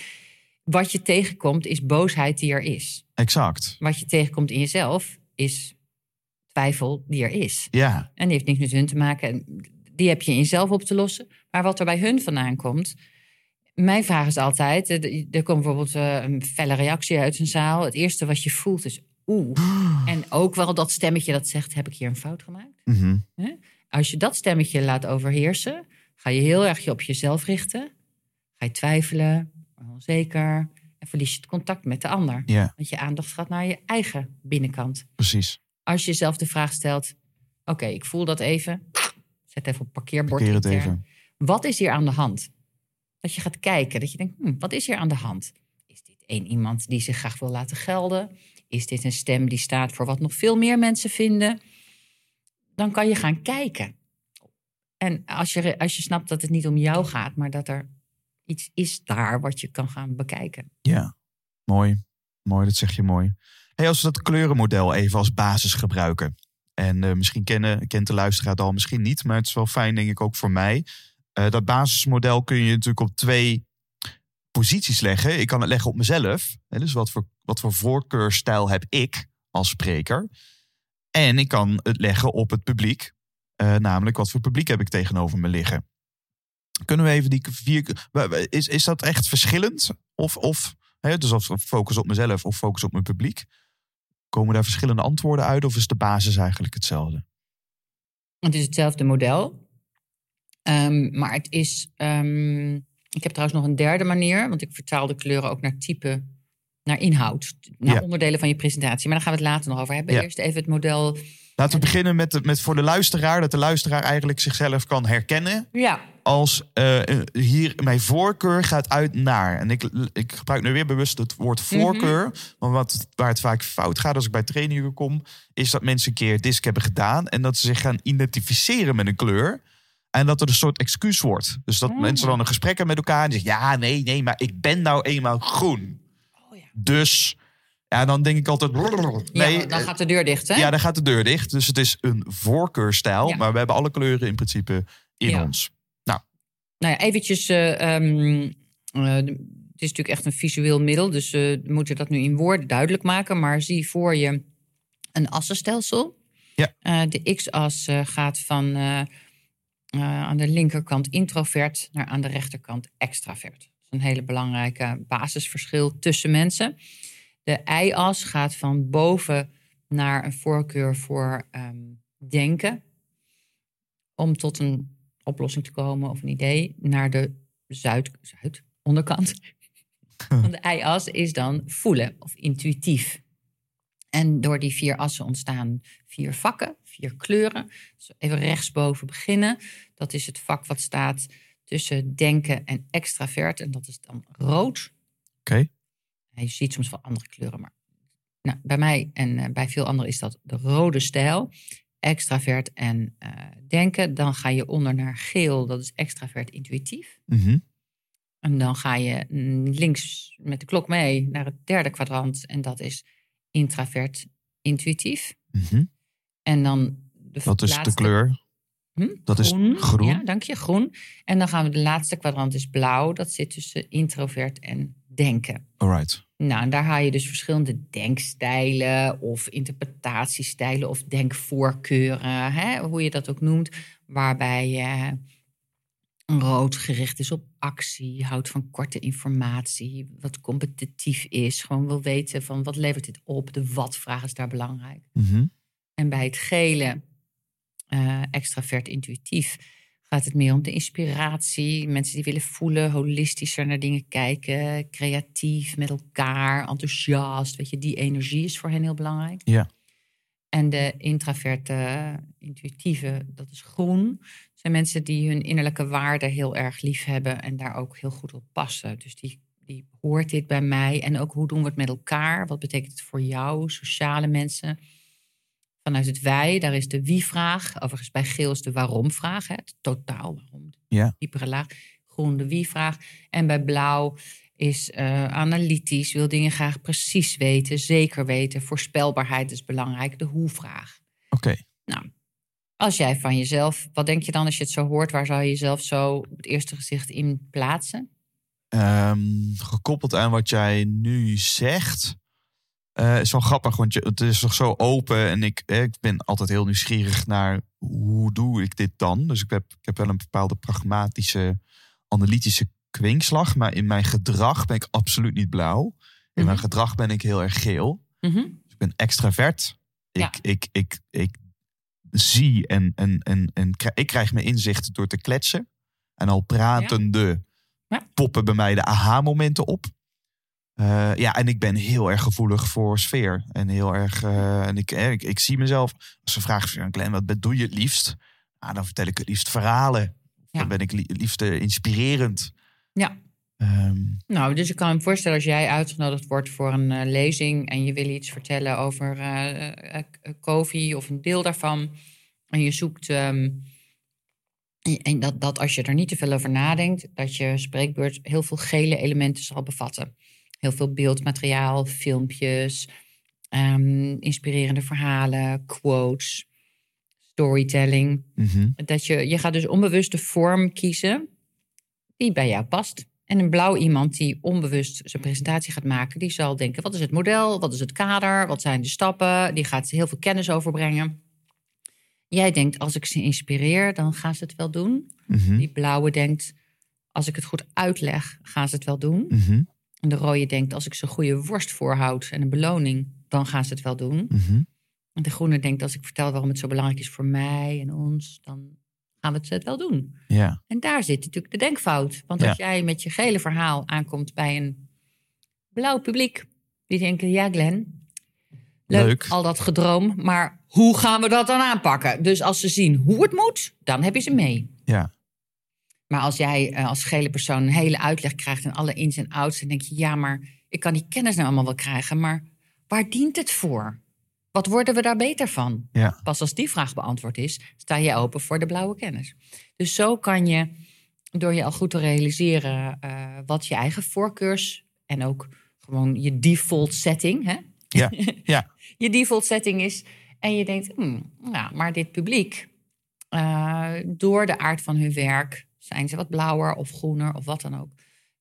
Wat je tegenkomt is boosheid die er is. Exact. Wat je tegenkomt in jezelf is twijfel die er is. Ja, En die heeft niks met hun te maken. En Die heb je in jezelf op te lossen. Maar wat er bij hun vandaan komt. Mijn vraag is altijd: eh, er komt bijvoorbeeld eh, een felle reactie uit een zaal. Het eerste wat je voelt is oeh. En ook wel dat stemmetje dat zegt: heb ik hier een fout gemaakt? Mhm. Als je dat stemmetje laat overheersen, ga je heel erg je op jezelf richten. Ga je twijfelen, onzeker en verlies je het contact met de ander. Want je aandacht gaat naar je eigen binnenkant. precies. Als je jezelf de vraag stelt: Oké, ik voel dat even. Zet even op parkeerbord. Parkeer het intern. even. Wat is hier aan de hand? Dat je gaat kijken, dat je denkt: hm, wat is hier aan de hand? Is dit één iemand die zich graag wil laten gelden? Is dit een stem die staat voor wat nog veel meer mensen vinden? Dan kan je gaan kijken. En als je, als je snapt dat het niet om jou gaat, maar dat er iets is daar wat je kan gaan bekijken. Ja, mooi. Mooi, dat zeg je mooi. Hey, als we dat kleurenmodel even als basis gebruiken. En eh, misschien kennen, kent de luisteraar het al, misschien niet. Maar het is wel fijn, denk ik, ook voor mij. Eh, dat basismodel kun je natuurlijk op twee posities leggen. Ik kan het leggen op mezelf. Hè, dus wat voor, wat voor voorkeurstijl heb ik als spreker? En ik kan het leggen op het publiek. Eh, namelijk, wat voor publiek heb ik tegenover me liggen? Kunnen we even die vier... Is, is dat echt verschillend? Of, of hè, dus of focus op mezelf of focus op mijn publiek? Komen daar verschillende antwoorden uit? Of is de basis eigenlijk hetzelfde? Het is hetzelfde model. Ehm, maar het is. ehm, ik heb trouwens nog een derde manier, want ik vertaal de kleuren ook naar type, naar inhoud, naar Ja. onderdelen van je presentatie. Maar daar gaan we het later nog over hebben. Ja. Eerst even het model. Laten we beginnen met, met voor de luisteraar. Dat de luisteraar eigenlijk zichzelf kan herkennen. Ja, Als eh, hier mijn voorkeur gaat uit naar. En ik, ik gebruik nu weer bewust het woord voorkeur. Want wat, waar het vaak fout gaat als ik bij trainingen kom. Is dat mensen een keer disc hebben gedaan. En dat ze zich gaan identificeren met een kleur. En dat er een soort excuus wordt. Dus dat Mm. mensen dan een gesprek hebben met elkaar. En zeggen, ja, nee, nee, maar ik ben nou eenmaal groen. Oh ja. Dus, ja, dan denk ik altijd... Nee, ja dan gaat de deur dicht, hè? ja, dan gaat de deur dicht. Dus het is een voorkeurstijl. Ja. Maar we hebben alle kleuren in principe in Ja. ons. Nou ja, eventjes. eh, ehm, eh, het is natuurlijk echt een visueel middel, dus eh, we moeten dat nu in woorden duidelijk maken. Maar zie voor je een assenstelsel. Ja. Eh, de x-as eh, gaat van eh, eh, aan de linkerkant introvert naar aan de rechterkant extravert. Dat is een hele belangrijke basisverschil tussen mensen. De y-as gaat van boven naar een voorkeur voor ehm, denken. Om tot een oplossing te komen of een idee. Naar de zuid, zuid onderkant van de y-as is dan voelen of intuïtief. En door die vier assen ontstaan vier vakken, vier kleuren. Dus even rechtsboven beginnen. Dat is het vak wat staat tussen denken en extravert. En dat is dan rood. Oké. Je ziet soms wel andere kleuren, maar nou, bij mij en eh, bij veel anderen is dat de rode stijl. Extravert en eh, denken. Dan ga je onder naar geel, dat is extravert intuïtief. Mhm. En dan ga je mm, links met de klok mee naar het derde kwadrant. En dat is intravert intuïtief. Mhm. En dan de Dat is de laatste- kleur. Hm? Dat is groen. Ja, dank je, groen. En dan gaan we de laatste kwadrant is blauw. Dat zit tussen introvert en denken. Alright. Nou, en daar haal je dus verschillende denkstijlen of interpretatiestijlen of denkvoorkeuren, hè, hoe je dat ook noemt, waarbij eh, rood gericht is op actie, houdt van korte informatie, wat competitief is, gewoon wil weten van wat levert dit op, de wat-vraag is daar belangrijk. Mhm. En bij het gele, eh, extravert intuïtief, gaat het meer om de inspiratie. Mensen die willen voelen, holistischer naar dingen kijken, creatief met elkaar, enthousiast. Weet je, die energie is voor hen heel belangrijk. Ja. En de intraverte, intuïtieve, dat is groen. zijn mensen die hun innerlijke waarden heel erg lief hebben en daar ook heel goed op passen. Dus die, die hoort dit bij mij. En ook hoe doen we het met elkaar? Wat betekent het voor jou, sociale mensen? Vanuit het wij, daar is de wie-vraag. Overigens bij geel is de waarom-vraag. Het totaal waarom. Ja. Diepere laag. Groen de wie-vraag. En bij blauw is eh, analytisch. Wil dingen graag precies weten, zeker weten. Voorspelbaarheid is belangrijk. De hoe-vraag. Oké. Nou, als jij van jezelf, wat denk je dan als je het zo hoort? Waar zou je jezelf zo op het eerste gezicht in plaatsen? Ehm, gekoppeld aan wat jij nu zegt. Eh, is wel grappig, want je, het is toch zo open. En ik, eh, ik ben altijd heel nieuwsgierig naar hoe doe ik dit dan. Dus ik heb, ik heb wel een bepaalde pragmatische, analytische kwinkslag. Maar in mijn gedrag ben ik absoluut niet blauw. In mijn Mhm. gedrag ben ik heel erg geel. Mhm. Ik ben extravert. Ik, Ja. ik, ik, ik zie en, en, en, en ik krijg mijn inzichten door te kletsen. En al pratende Ja. poppen bij mij de aha-momenten op. Eh, ja, en ik ben heel erg gevoelig voor sfeer. En heel erg. eh, en ik, eh, ik, ik zie mezelf. Als ze vragen, Glenn, wat ben- doe je het liefst? Nou, dan vertel ik het liefst verhalen. Ja. Dan ben ik het liefst inspirerend. Ja. Ehm, Nou, dus ik kan me voorstellen als jij uitgenodigd wordt voor een lezing en je wil iets vertellen over COVID of een deel daarvan. En je zoekt. ehm, en- en dat, dat als je er niet te veel over nadenkt, dat je spreekbeurt heel veel gele elementen zal bevatten. Heel veel beeldmateriaal, filmpjes, ehm, inspirerende verhalen, quotes, storytelling. mhm. Dat je, je gaat dus onbewust de vorm kiezen die bij jou past. En een blauw iemand die onbewust zijn presentatie gaat maken, die zal denken: wat is het model? Wat is het kader? Wat zijn de stappen? Die gaat heel veel kennis overbrengen. Jij denkt: als ik ze inspireer, dan gaan ze het wel doen. Mhm. Die blauwe denkt: als ik het goed uitleg, gaan ze het wel doen. Mhm. En de rode denkt: als ik ze een goede worst voorhoud en een beloning, dan gaan ze het wel doen. Mhm. En de groene denkt: als ik vertel waarom het zo belangrijk is voor mij en ons, dan gaan we het wel doen. Ja. En daar zit natuurlijk de denkfout. Want Ja. als jij met je gele verhaal aankomt bij een blauw publiek, die denken: ja, Glenn, leuk, Leuk. al dat gedroom, maar hoe gaan we dat dan aanpakken? Dus als ze zien hoe het moet, dan heb je ze mee. Ja. Maar als jij eh, als gele persoon een hele uitleg krijgt en alle ins en outs, dan denk je: ja, maar ik kan die kennis nou allemaal wel krijgen, maar waar dient het voor? Wat worden we daar beter van? Ja. Pas als die vraag beantwoord is, sta je open voor de blauwe kennis. Dus zo kan je, door je al goed te realiseren eh, wat je eigen voorkeurs en ook gewoon je default setting, hè? Ja. Ja. je default setting is. En je denkt, hmm, ja, maar dit publiek, eh, door de aard van hun werk, zijn ze wat blauwer of groener of wat dan ook.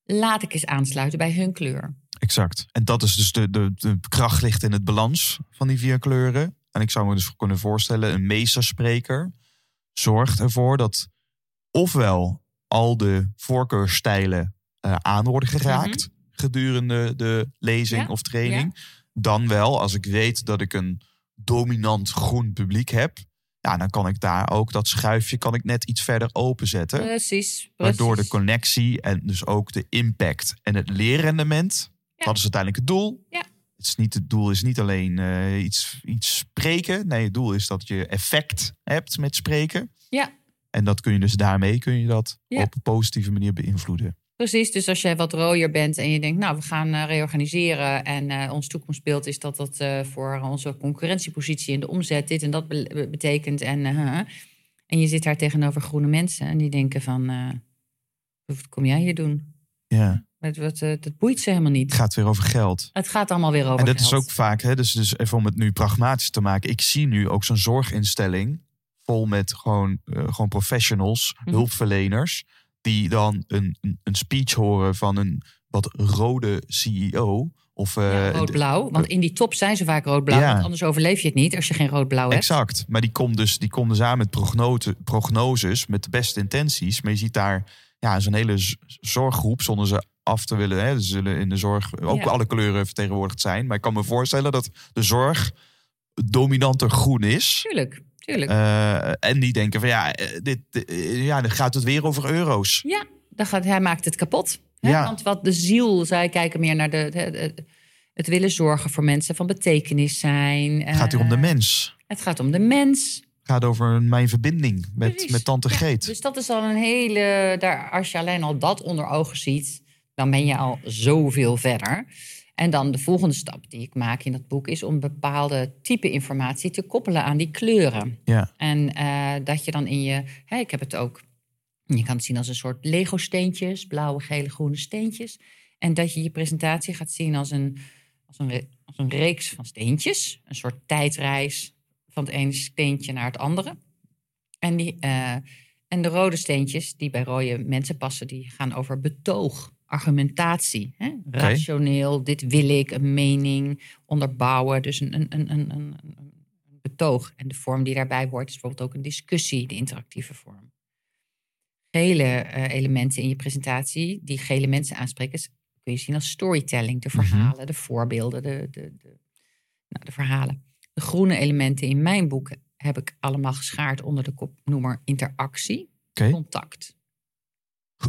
Laat ik eens aansluiten bij hun kleur. Exact. En dat is dus de, de, de kracht ligt in het balans van die vier kleuren. En ik zou me dus kunnen voorstellen, een meesterspreker zorgt ervoor dat ofwel al de voorkeurstijlen eh, aan worden geraakt gedurende de lezing Ja, of training. Dan wel, als ik weet dat ik een dominant groen publiek heb, Ja, dan kan ik daar ook dat schuifje kan ik net iets verder openzetten. Precies. Waardoor de precies. connectie en dus ook de impact en het leerrendement, Ja. dat is uiteindelijk het doel. Ja. Het, is niet, het doel is niet alleen eh, iets, iets spreken. Nee, het doel is dat je effect hebt met spreken. Ja. En dat kun je dus daarmee kun je dat Ja. op een positieve manier beïnvloeden. Precies, dus als jij wat rooier bent en je denkt, nou, we gaan eh, reorganiseren en eh, ons toekomstbeeld is dat dat eh, voor onze concurrentiepositie in de omzet dit en dat be- be- betekent. En, en je zit daar tegenover groene mensen en die denken van, wat kom jij hier doen? Ja. Wat, wat, dat boeit ze helemaal niet. Het gaat weer over geld. Het gaat allemaal weer over En dat is geld. ook vaak, hè, dus, dus even om het nu pragmatisch te maken. Ik zie nu ook zo'n zorginstelling vol met gewoon, gewoon professionals, Mhm. hulpverleners, die dan een, een, een speech horen van een wat rode CEO. Of, eh, Ja, rood-blauw, want in die top zijn ze vaak rood-blauw, Ja. want anders overleef je het niet als je geen rood-blauw hebt. Exact. Maar die komt dus, die komt dus aan met prognose, prognoses, met de beste intenties. Maar je ziet daar ja, zo'n hele zorggroep, zonder ze af te willen. Hè, er zullen in de zorg ook Ja. alle kleuren vertegenwoordigd zijn. Maar ik kan me voorstellen dat de zorg dominanter groen is. Tuurlijk, tuurlijk. Eh, en die denken van ja, eh, dit, eh, ja, dan gaat het weer over euro's. Ja, dan gaat, hij maakt het kapot. Hè? Ja. Want wat de ziel, zij kijken meer naar de, de- de- het willen zorgen voor mensen van betekenis zijn. Het gaat hier om de mens. Het gaat om de mens. Het gaat over mijn verbinding met, Precies. met tante Ja, Greet. Dus dat is al een hele. Daar, als je alleen al dat onder ogen ziet, dan ben je al zoveel verder. En dan de volgende stap die ik maak in dat boek is om bepaalde type informatie te koppelen aan die kleuren. Ja, En eh, dat je dan in je. Hè, ik heb het ook. Je kan het zien als een soort Lego-steentjes, blauwe, gele, groene steentjes. En dat je je presentatie gaat zien als een, als een, als een reeks van steentjes. Een soort tijdreis van het ene steentje naar het andere. En, die, eh, en de rode steentjes, die bij rode mensen passen, die gaan over betoog, argumentatie. Hè? Rationeel, dit wil ik, een mening, onderbouwen. Dus een, een, een, een, een, een betoog. En de vorm die daarbij hoort is bijvoorbeeld ook een discussie, de interactieve vorm. Gele eh, elementen in je presentatie, die gele mensen aanspreken, kun je zien als storytelling. De verhalen, de voorbeelden, de, de, de, nou, de verhalen. De groene elementen in mijn boek heb ik allemaal geschaard onder de kopnoemer interactie, contact.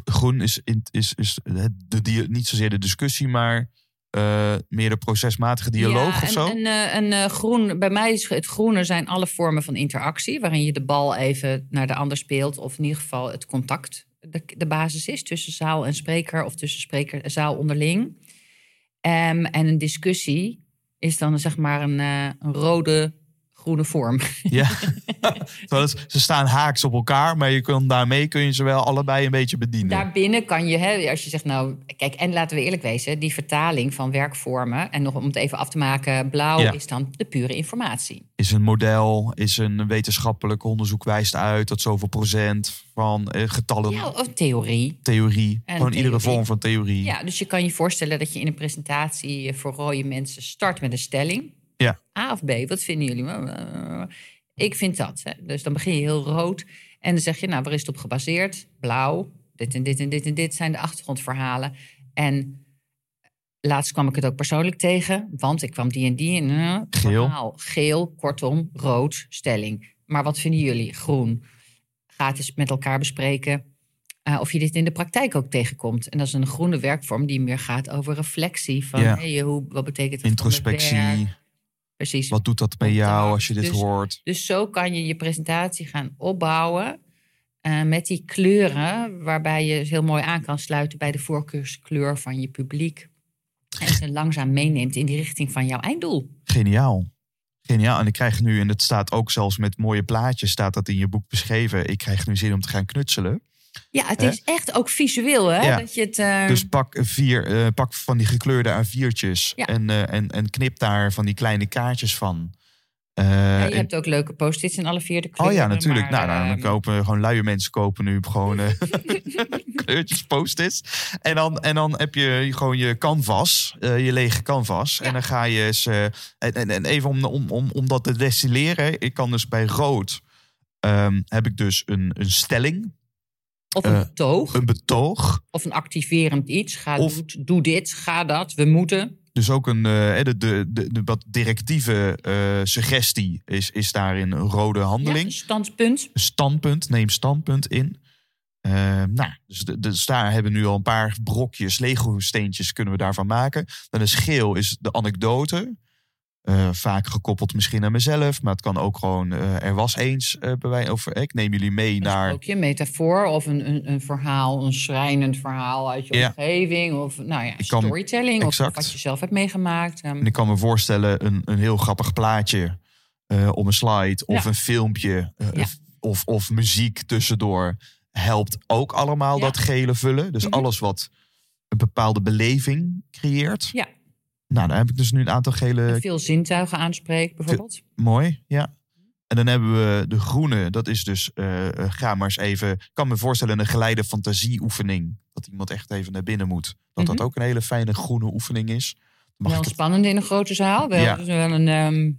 Groen is, is, is de, niet zozeer de discussie, maar eh, meer de procesmatige dialoog ja, of zo. En, en, eh, en, eh, groen, bij mij is het groene zijn alle vormen van interactie, waarin je de bal even naar de ander speelt, of in ieder geval het contact de, de basis is tussen zaal en spreker, of tussen spreker en zaal onderling. Ehm, en een discussie is dan zeg maar een, een rode groene vorm. Ja. Ze staan haaks op elkaar, maar je kan, daarmee kun je ze wel allebei een beetje bedienen. Daarbinnen kan je, hè, als je zegt, nou, kijk, en laten we eerlijk wezen, die vertaling van werkvormen, en nog om het even af te maken, blauw Ja. is dan de pure informatie. Is een model, is een wetenschappelijk onderzoek wijst uit dat zoveel procent van eh, getallen, Ja, of theorie. theorie, En gewoon iedere theorie. vorm van theorie. Ja, dus je kan je voorstellen dat je in een presentatie voor rode mensen start met een stelling. Ja. A of B, wat vinden jullie? Ik vind dat. Hè. Dus dan begin je heel rood. En dan zeg je, nou, waar is het op gebaseerd? Blauw, dit en dit en dit en dit zijn de achtergrondverhalen. En laatst kwam ik het ook persoonlijk tegen, want ik kwam die en die in. eh, Geel. verhaal. Geel, kortom, rood, stelling. Maar wat vinden jullie? Groen. Gaat eens met elkaar bespreken eh, of je dit in de praktijk ook tegenkomt. En dat is een groene werkvorm die meer gaat over reflectie. Van Ja. hey, hoe, wat betekent het Introspectie? Precies. wat doet dat met jou als je dit Dus- hoort? Dus zo kan je je presentatie gaan opbouwen eh, met die kleuren, waarbij je heel mooi aan kan sluiten bij de voorkeurskleur van je publiek. En ze langzaam meeneemt in die richting van jouw einddoel. Geniaal. Geniaal. En ik krijg nu, en dat staat ook zelfs met mooie plaatjes, staat dat in je boek beschreven. Ik krijg nu zin om te gaan knutselen. Ja, het Hè? is echt ook visueel, hè? Ja. Dat je het. eh, Dus pak, vier, eh, pak van die gekleurde A4'tjes Ja. en, eh, en, en knip daar van die kleine kaartjes van. Eh, ja, je en- hebt ook leuke post-its in alle vier de oh kleuren. ja, natuurlijk. maar, nou, dan ehm, kopen gewoon luie mensen kopen nu gewoon eh, kleurtjes post-its. En dan, en dan heb je gewoon je canvas, eh, je lege canvas. En dan ga je eens. eh, en, en, en even om, om, om, om dat te destilleren. Ik kan dus bij rood. ehm, heb ik dus een, een stelling, Of een eh, betoog, een betoog. of een activerend iets. Ga, of- doe, doe dit, ga dat, we moeten. Dus ook een eh, de, de, de, de wat directieve eh, suggestie is, is daarin een rode Ja, handeling. een standpunt. Een standpunt, neem standpunt in. Nou, dus, de, dus daar hebben we nu al een paar brokjes, Lego-steentjes kunnen we daarvan maken. Dan is geel is de anekdote. Eh, vaak gekoppeld misschien aan mezelf, maar het kan ook gewoon eh, er was eens eh, bij wij over. Ik neem jullie mee Een naar. een metafoor of een, een, een verhaal, een schrijnend verhaal uit je Ja. omgeving. Of nou ja, Ik kan- storytelling. Of wat je zelf hebt meegemaakt. Ehm, En ik kan me voorstellen een, een heel grappig plaatje op een slide of Ja. een filmpje Ja. of, of muziek tussendoor helpt ook allemaal dat gele vullen. Dus Mhm. alles wat een bepaalde beleving creëert. Ja. Nou, dan heb ik dus nu een aantal gele veel zintuigen aanspreekt, bijvoorbeeld. Mooi, ja. En dan hebben we de groene. Dat is dus, eh, eh, ga maar eens even... Ik kan me voorstellen een geleide fantasieoefening. Dat iemand echt even naar binnen moet. Dat dat Mhm. ook een hele fijne groene oefening is. Mag wel het... spannend in een grote zaal. Wel, Ja. dus wel een, ehm,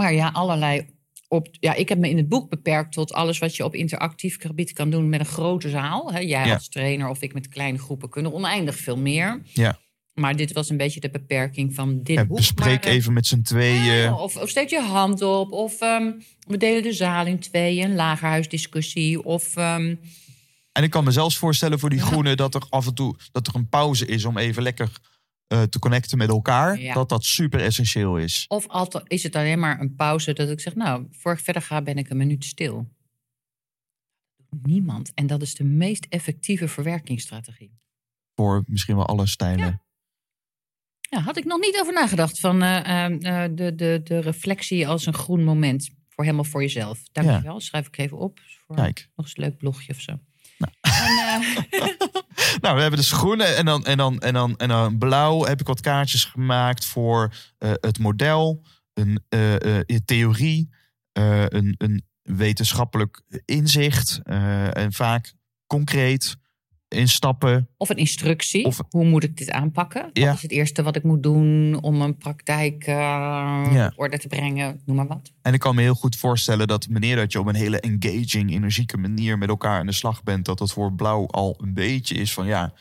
maar ja, allerlei. Op, ja, ik heb me in het boek beperkt tot alles wat je op interactief gebied kan doen met een grote zaal. Jij Ja. als trainer of ik met kleine groepen kunnen oneindig veel meer. Ja. Maar dit was een beetje de beperking van dit Ja, bespreek Maar, eh, even met z'n tweeën. ja, of, of steek je hand op. Of ehm, we delen de zaal in tweeën. Een lagerhuisdiscussie. Of ehm, En ik kan me zelfs voorstellen voor die Ja. groene... dat er af en toe dat er een pauze is om even lekker eh, te connecten met elkaar. Ja. Dat dat super essentieel is. Of altijd, is het alleen maar een pauze dat ik zeg, nou, voor ik verder ga ben ik een minuut stil. Niemand. En dat is de meest effectieve verwerkingsstrategie. Voor misschien wel alle stijlen. Ja, had ik nog niet over nagedacht van eh, eh, eh, de, de, de reflectie als een groen moment. Voor helemaal voor jezelf. Dankjewel. Schrijf ik even op. Voor Kijk. Nog eens een leuk blogje of zo. En, eh, Nou, we hebben dus groene en dan, en dan, en dan, en dan blauw heb ik wat kaartjes gemaakt voor het model, een theorie, een, een wetenschappelijk inzicht en vaak concreet in stappen. of een instructie. Of- Hoe moet ik dit aanpakken? Wat Ja. is het eerste wat ik moet doen om een praktijk Ja. op orde te brengen? Noem maar wat. En ik kan me heel goed voorstellen dat wanneer dat je op een hele engaging, energieke manier met elkaar aan de slag bent, dat dat voor blauw al een beetje is van ja,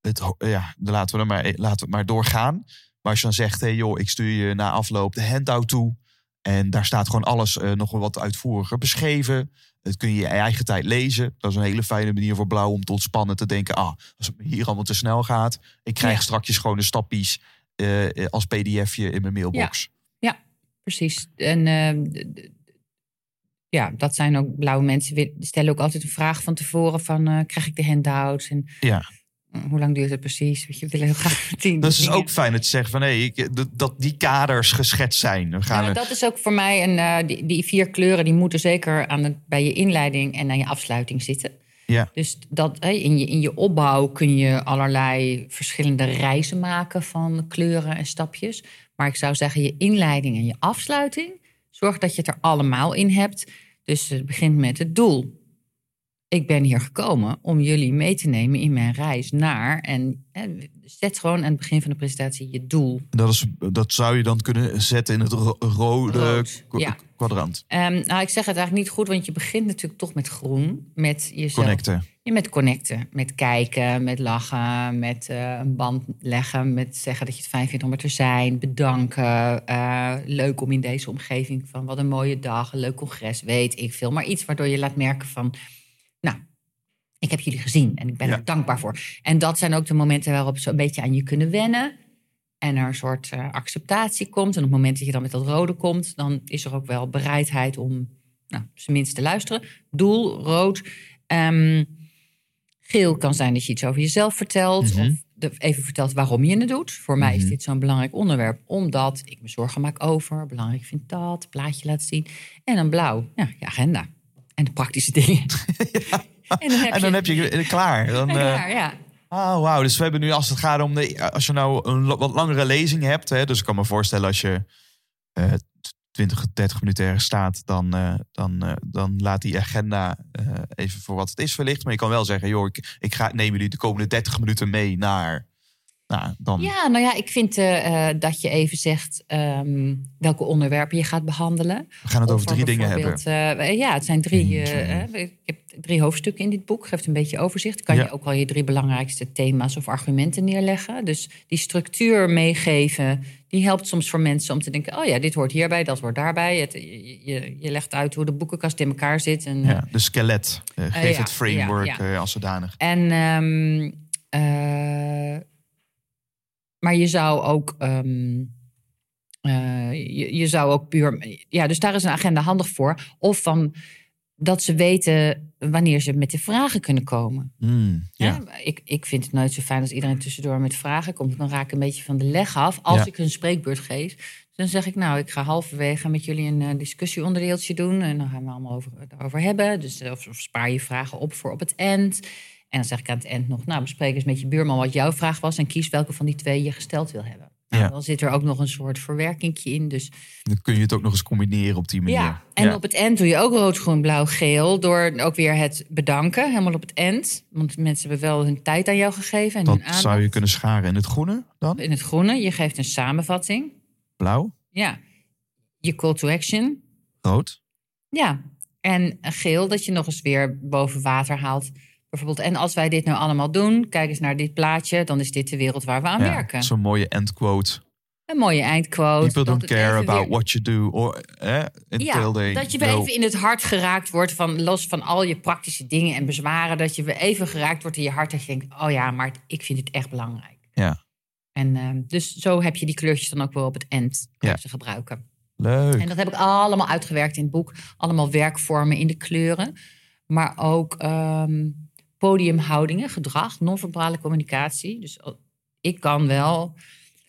het, ja laten we, maar, laten we het maar doorgaan. Maar als je dan zegt, hé hey joh, ik stuur je na afloop de handout toe. En daar staat gewoon alles eh, nog wat uitvoeriger beschreven. Dat kun je je eigen tijd lezen. Dat is een hele fijne manier voor blauw om te ontspannen. Te denken, ah, als het hier allemaal te snel gaat. Ik krijg Ja. straks gewoon de stappies eh, als pdfje in mijn mailbox. Precies. En ehm, ja, dat zijn ook blauwe mensen. Die stellen ook altijd een vraag van tevoren van... eh, krijg ik de handouts? En Ja. Hoe lang duurt het precies? Weet je, we willen heel graag meteen Dat is dus ook fijn dat je zegt van hé, ik- dat- die kaders geschetst zijn. We Ja, gaan er- dat is ook voor mij, een, eh, die, die vier kleuren... die moeten zeker aan het, bij je inleiding en aan je afsluiting zitten. Ja. Dus dat, in, je, in je opbouw kun je allerlei verschillende reizen maken... van kleuren en stapjes. Maar ik zou zeggen, je inleiding en je afsluiting... zorg dat je het er allemaal in hebt. Dus het begint met het doel. Ik ben hier gekomen om jullie mee te nemen in mijn reis naar... en zet gewoon aan het begin van de presentatie je doel. dat, is, dat zou je dan kunnen zetten in het ro- rode Rood, kwa- ja. kwadrant. Ehm, nou, ik zeg het eigenlijk niet goed, want je begint natuurlijk toch met groen. Met jezelf. Connecten. Ja, met connecten. Met kijken, met lachen, met eh, een band leggen. Met zeggen dat je het fijn vindt om er te zijn. Bedanken. eh, leuk om in deze omgeving van wat een mooie dag, een leuk congres, weet ik veel. Maar iets waardoor je laat merken van, ik heb jullie gezien en ik ben Ja. er dankbaar voor. En dat zijn ook de momenten waarop ze een beetje aan je kunnen wennen. En er een soort eh, acceptatie komt. En op het moment dat je dan met dat rode komt, dan is er ook wel bereidheid om nou, minst te luisteren. Doel, rood. Ehm, geel kan zijn dat je iets over jezelf vertelt. Mhm. Of de- even vertelt waarom je het doet. Voor mij is Mhm. dit zo'n belangrijk onderwerp. Omdat ik me zorgen maak over. Belangrijk vind dat. Plaatje laat zien. En dan blauw. Ja, je agenda. En de praktische dingen. En dan heb En dan je, heb je klaar. Dan, klaar, ja. Oh, wauw. Dus we hebben nu, als het gaat om de. Als je nou een wat langere lezing hebt. Hè, dus ik kan me voorstellen als je eh 20, 30 minuten ergens staat. Dan, eh, dan, eh, dan laat die agenda eh, even voor wat het is verlicht. Maar je kan wel zeggen: joh, ik, ik ga, neem jullie de komende 30 minuten mee naar. Nou, dan. Ja, nou ja, ik vind dat je even zegt ehm, welke onderwerpen je gaat behandelen. We gaan het Of over er drie dingen hebben. ja, het zijn drie. Ik heb drie hoofdstukken in dit boek. Geeft een beetje overzicht. Kan Ja. je ook wel je drie belangrijkste thema's of argumenten neerleggen. Dus die structuur meegeven, die helpt soms voor mensen om te denken... oh ja, dit hoort hierbij, dat hoort daarbij. Het, je, je, je legt uit hoe de boekenkast in elkaar zit. En, Ja, de skelet. eh, geef ja, het framework ja, eh, als zodanig. En, ehm, eh, maar je zou ook, ehm, eh, je, je zou ook puur, ja, dus daar is een agenda handig voor. Of van dat ze weten wanneer ze met de vragen kunnen komen. Hmm, ja. Ik, ik vind het nooit zo fijn als iedereen tussendoor met vragen komt. Dan raak ik een beetje van de leg af. Als Ja. ik een spreekbeurt geef, dan zeg ik... nou, ik ga halverwege met jullie een eh, discussieonderdeeltje doen... en dan gaan we allemaal over, daarover hebben. Dus eh, of, of spaar je vragen op voor op het eind. En dan zeg ik aan het eind nog... nou, bespreek eens met je buurman wat jouw vraag was... en kies welke van die twee je gesteld wil hebben. Nou, Ja. Dan zit er ook nog een soort verwerkingje in. Dus Dan kun je het ook nog eens combineren op die manier. ja, en op het eind doe je ook rood, groen, blauw, geel. Door ook weer het bedanken, helemaal op het eind. Want mensen hebben wel hun tijd aan jou gegeven. En Dat hun zou je kunnen scharen in het groene dan? In het groene, je geeft een samenvatting. Blauw, Ja, je call to action. rood. Ja, en geel, dat je nog eens weer boven water haalt. Bijvoorbeeld, en als wij dit nou allemaal doen, kijk eens naar dit plaatje, dan is dit de wereld waar we aan Ja, werken. Zo'n mooie endquote. Een mooie eindquote. People don't care about weer- what you do. Or, eh, Ja, they dat je know. even in het hart geraakt wordt van los van al je praktische dingen en bezwaren. Dat je weer even geraakt wordt in je hart. Dat je denkt, oh ja, maar ik vind het echt belangrijk. Ja, En ehm, dus zo heb je die kleurtjes dan ook wel op het eind kan Ja. gebruiken. leuk. En dat heb ik allemaal uitgewerkt in het boek. Allemaal werkvormen in de kleuren. Maar ook ehm, podiumhoudingen, gedrag, non-verbale communicatie. Dus ik kan wel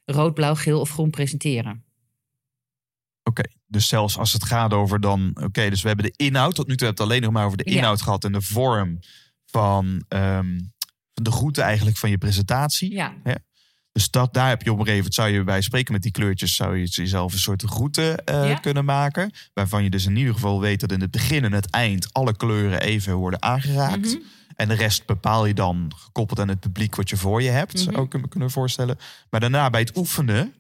rood, blauw, geel of groen presenteren. Oké, dus zelfs als het gaat over dan... Oké, dus we hebben de inhoud. Tot nu toe hebben we het alleen nog maar over de Ja. inhoud gehad... en de vorm van ehm, van de groeten eigenlijk van je presentatie. Ja, Dus dat, daar heb je op een gegeven moment, zou je bij spreken met die kleurtjes, zou je jezelf een soort groeten eh, Ja. kunnen maken. Waarvan je dus in ieder geval weet dat in het begin en het eind alle kleuren even worden aangeraakt. Mhm. En de rest bepaal je dan gekoppeld aan het publiek wat je voor je hebt, zou ik me kunnen voorstellen. Maar daarna bij het oefenen,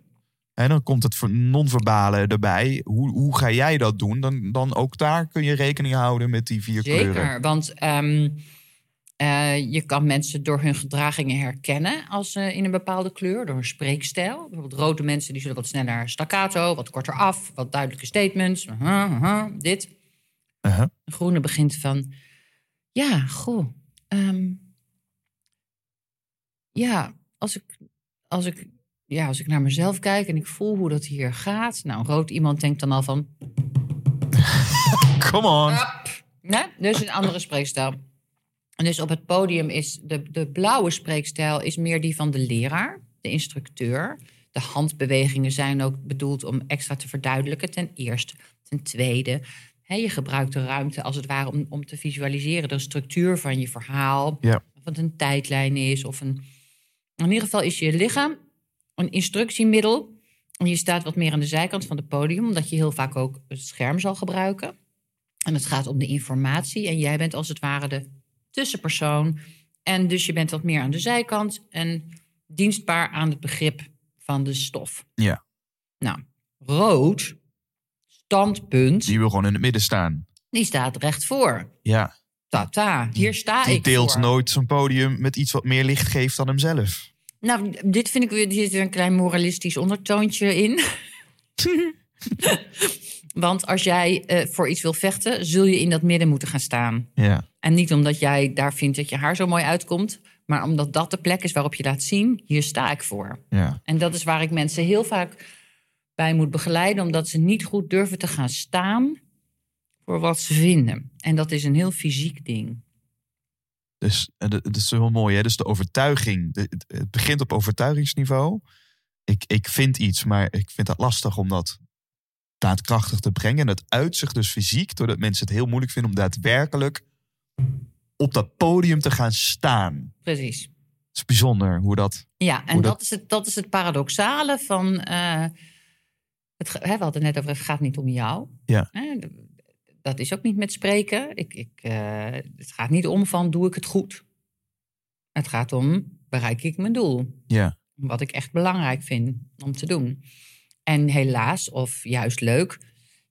en dan komt het non-verbale erbij. Hoe, hoe ga jij dat doen? Dan, dan ook daar kun je rekening houden met die vier zeker. kleuren. Want ehm, eh, je kan mensen door hun gedragingen herkennen als ze in een bepaalde kleur, door hun spreekstijl. Bijvoorbeeld rode mensen die zullen wat sneller staccato, wat korter af, wat duidelijke statements. dit. De groene begint van, ja, goh. Ehm, ja, als ik, als, ik, ja, als ik naar mezelf kijk en ik voel hoe dat hier gaat. Nou, rood iemand denkt dan al van, Come on. nee, dus een andere spreekstijl. En dus op het podium is de, de blauwe spreekstijl is meer die van de leraar, de instructeur. De handbewegingen zijn ook bedoeld om extra te verduidelijken, ten eerste. Ten tweede, hè, je gebruikt de ruimte als het ware om, om te visualiseren de structuur van je verhaal. Ja. Of het een tijdlijn is of een... In ieder geval is je lichaam een instructiemiddel. En je staat wat meer aan de zijkant van het podium, omdat je heel vaak ook het scherm zal gebruiken. En het gaat om de informatie. En jij bent als het ware de tussenpersoon. En dus je bent wat meer aan de zijkant en dienstbaar aan het begrip van de stof. Ja. Nou, rood, standpunt, Die wil gewoon in het midden staan. die staat recht voor. Ja. Tata, hier sta Die ik deelt voor. nooit zijn podium met iets wat meer licht geeft dan hemzelf. Nou, dit vind ik weer, hier zit weer een klein moralistisch ondertoontje in. Want als jij eh, voor iets wil vechten, zul je in dat midden moeten gaan staan. Ja. En niet omdat jij daar vindt dat je haar zo mooi uitkomt, maar omdat dat de plek is waarop je laat zien: hier sta ik voor. Ja. En dat is waar ik mensen heel vaak bij moet begeleiden, omdat ze niet goed durven te gaan staan voor wat ze vinden. En dat is een heel fysiek ding. Dus eh, dat is heel mooi, hè? Dus de overtuiging. het- begint op overtuigingsniveau. Ik, ik vind iets, maar ik vind het lastig om dat daadkrachtig te brengen. En dat uitzicht dus fysiek, doordat mensen het heel moeilijk vinden om daadwerkelijk op dat podium te gaan staan. Precies. Het is bijzonder hoe dat. Ja, en dat- is het, dat is het paradoxale van. eh, het, hè, we hadden het net over: het gaat niet om jou. Ja. Dat is ook niet met spreken. Ik, ik, eh, het gaat niet om van: doe ik het goed? Het gaat om: bereik ik mijn doel? Ja. Wat ik echt belangrijk vind om te doen. En helaas, of juist leuk,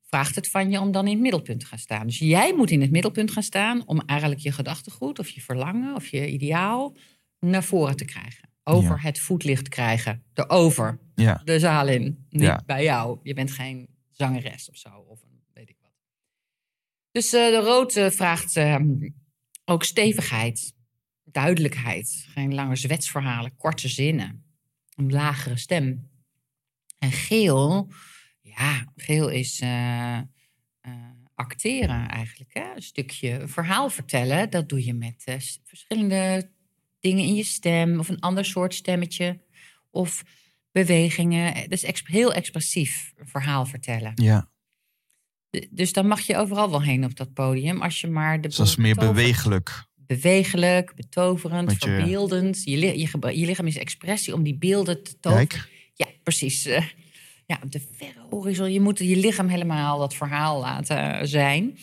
vraagt het van je om dan in het middelpunt te gaan staan. Dus jij moet in het middelpunt gaan staan om eigenlijk je gedachtegoed of je verlangen of je ideaal naar voren te krijgen. Over Ja. het voetlicht krijgen. Erover. Ja. De zaal in. Niet Ja. bij jou. Je bent geen zangeres of zo. Of een, weet ik wat. Dus eh, de rood eh, vraagt eh, ook stevigheid. Duidelijkheid. Geen lange zwetsverhalen. Korte zinnen. Een lagere stem. En geel, ja, geel is eh, acteren eigenlijk. Hè? Een stukje verhaal vertellen, dat doe je met verschillende dingen in je stem. Of een ander soort stemmetje. Of bewegingen. Dus exp- heel expressief verhaal vertellen. Ja, D- Dus dan mag je overal wel heen op dat podium. Als je maar de dus dat is meer betovert. bewegelijk. Bewegelijk, betoverend, Met verbeeldend. Je, je, je lichaam is expressie om die beelden te toveren. Kijk, Ja, precies. Eh, Ja, op de verre horizon. Je moet je lichaam helemaal dat verhaal laten zijn.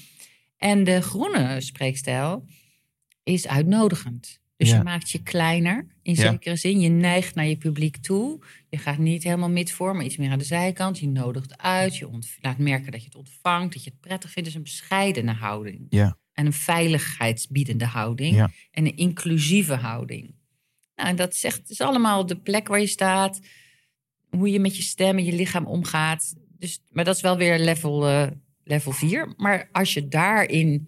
En de groene spreekstijl is uitnodigend. Dus Ja. je maakt je kleiner, in Ja. zekere zin. Je neigt naar je publiek toe. Je gaat niet helemaal mid voor, maar iets meer aan de zijkant. Je nodigt uit. Je laat merken dat je het ontvangt, dat je het prettig vindt. Dus een bescheidene houding. Ja. En een veiligheidsbiedende houding. Ja. En een inclusieve houding. Nou, en dat zegt, is allemaal de plek waar je staat. Hoe je met je stem en je lichaam omgaat. Dus, maar dat is wel weer level, eh, level 4. Maar als je daarin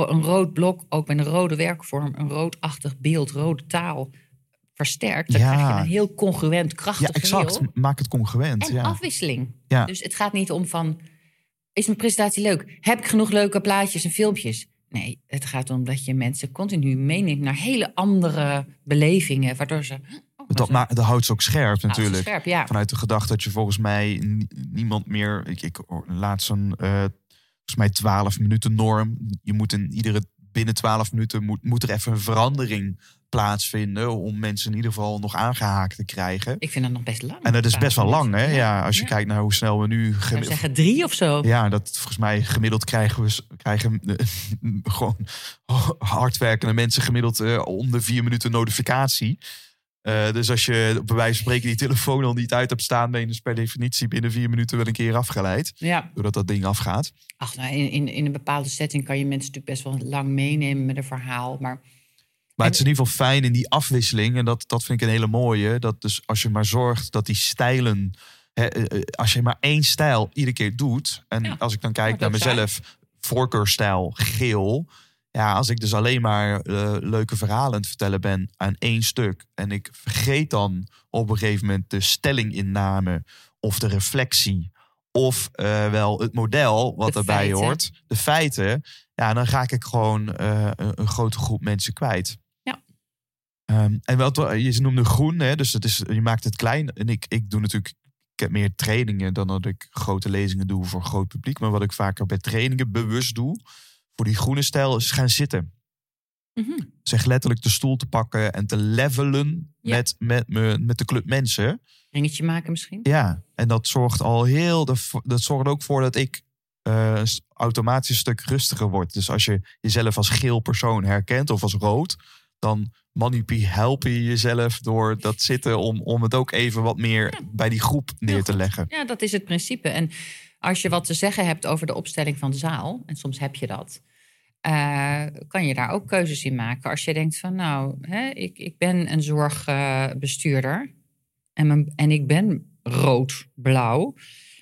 een rood blok, ook met een rode werkvorm, een roodachtig beeld, rode taal versterkt, dan Ja. krijg je een heel congruent, krachtig ja, exact. geheel. Maak het congruent. En ja. afwisseling. Ja. Dus het gaat niet om van, is mijn presentatie leuk? Heb ik genoeg leuke plaatjes en filmpjes? Nee, het gaat om dat je mensen continu meeneemt naar hele andere belevingen, waardoor ze... Oh, dat, ze- ma- dat houdt ze ook scherp natuurlijk. Scherp, ja. Vanuit de gedachte dat je volgens mij ni- niemand meer... Ik, laatst een, eh, volgens mij 12 minuten norm. Je moet in iedere... Binnen 12 minuten moet, moet er even een verandering plaatsvinden... om mensen in ieder geval nog aangehaakt te krijgen. Ik vind dat nog best lang. En dat is best wel lang, hè? Ja, als je Ja. kijkt naar hoe snel we nu... Ik zou gemi- zeggen drie of zo. Ja, dat volgens mij gemiddeld krijgen we krijgen eh, gewoon hardwerkende mensen gemiddeld eh, om de vier minuten notificatie. Eh, dus als je bij wijze van spreken die telefoon al niet uit hebt staan, ben je dus per definitie binnen vier minuten wel een keer afgeleid. Ja. Doordat dat ding afgaat. Ach, nou, in, in, in een bepaalde setting kan je mensen natuurlijk best wel lang meenemen met een verhaal. Maar Maar het is in ieder geval fijn in die afwisseling. En dat, dat vind ik een hele mooie. Dat dus als je maar zorgt dat die stijlen. Hè, eh, eh, als je maar één stijl iedere keer doet. En Ja, als ik dan kijk naar mezelf, voorkeurstijl geel. Ja, als ik dus alleen maar eh, leuke verhalen aan het vertellen ben aan één stuk. En ik vergeet dan op een gegeven moment de stellinginname of de reflectie. Of eh, wel het model wat De erbij feiten. hoort. De feiten. Ja, dan ga ik gewoon eh, een, een grote groep mensen kwijt. Ja. Ehm, en wat je noemde groen, hè, dus het is, je maakt het klein. En ik, ik doe natuurlijk ik heb meer trainingen dan dat ik grote lezingen doe voor groot publiek. Maar wat ik vaker bij trainingen bewust doe, voor die groene stijl, is gaan zitten. mhm, Zeg letterlijk de stoel te pakken en te levelen Ja. met, met, me- met de club mensen. ringetje maken misschien. Ja, en dat zorgt al heel. Dat, dat zorgt ook voor dat ik eh, automatisch een stuk rustiger word. Dus als je jezelf als geel persoon herkent of als rood, dan help je jezelf door dat zitten om, om het ook even wat meer bij die groep neer te leggen. Ja, dat is het principe. En als je wat te zeggen hebt over de opstelling van de zaal, en soms heb je dat, eh, kan je daar ook keuzes in maken. Als je denkt van, nou, hè, ik, ik ben een zorgbestuurder en, mijn- en ik ben rood-blauw.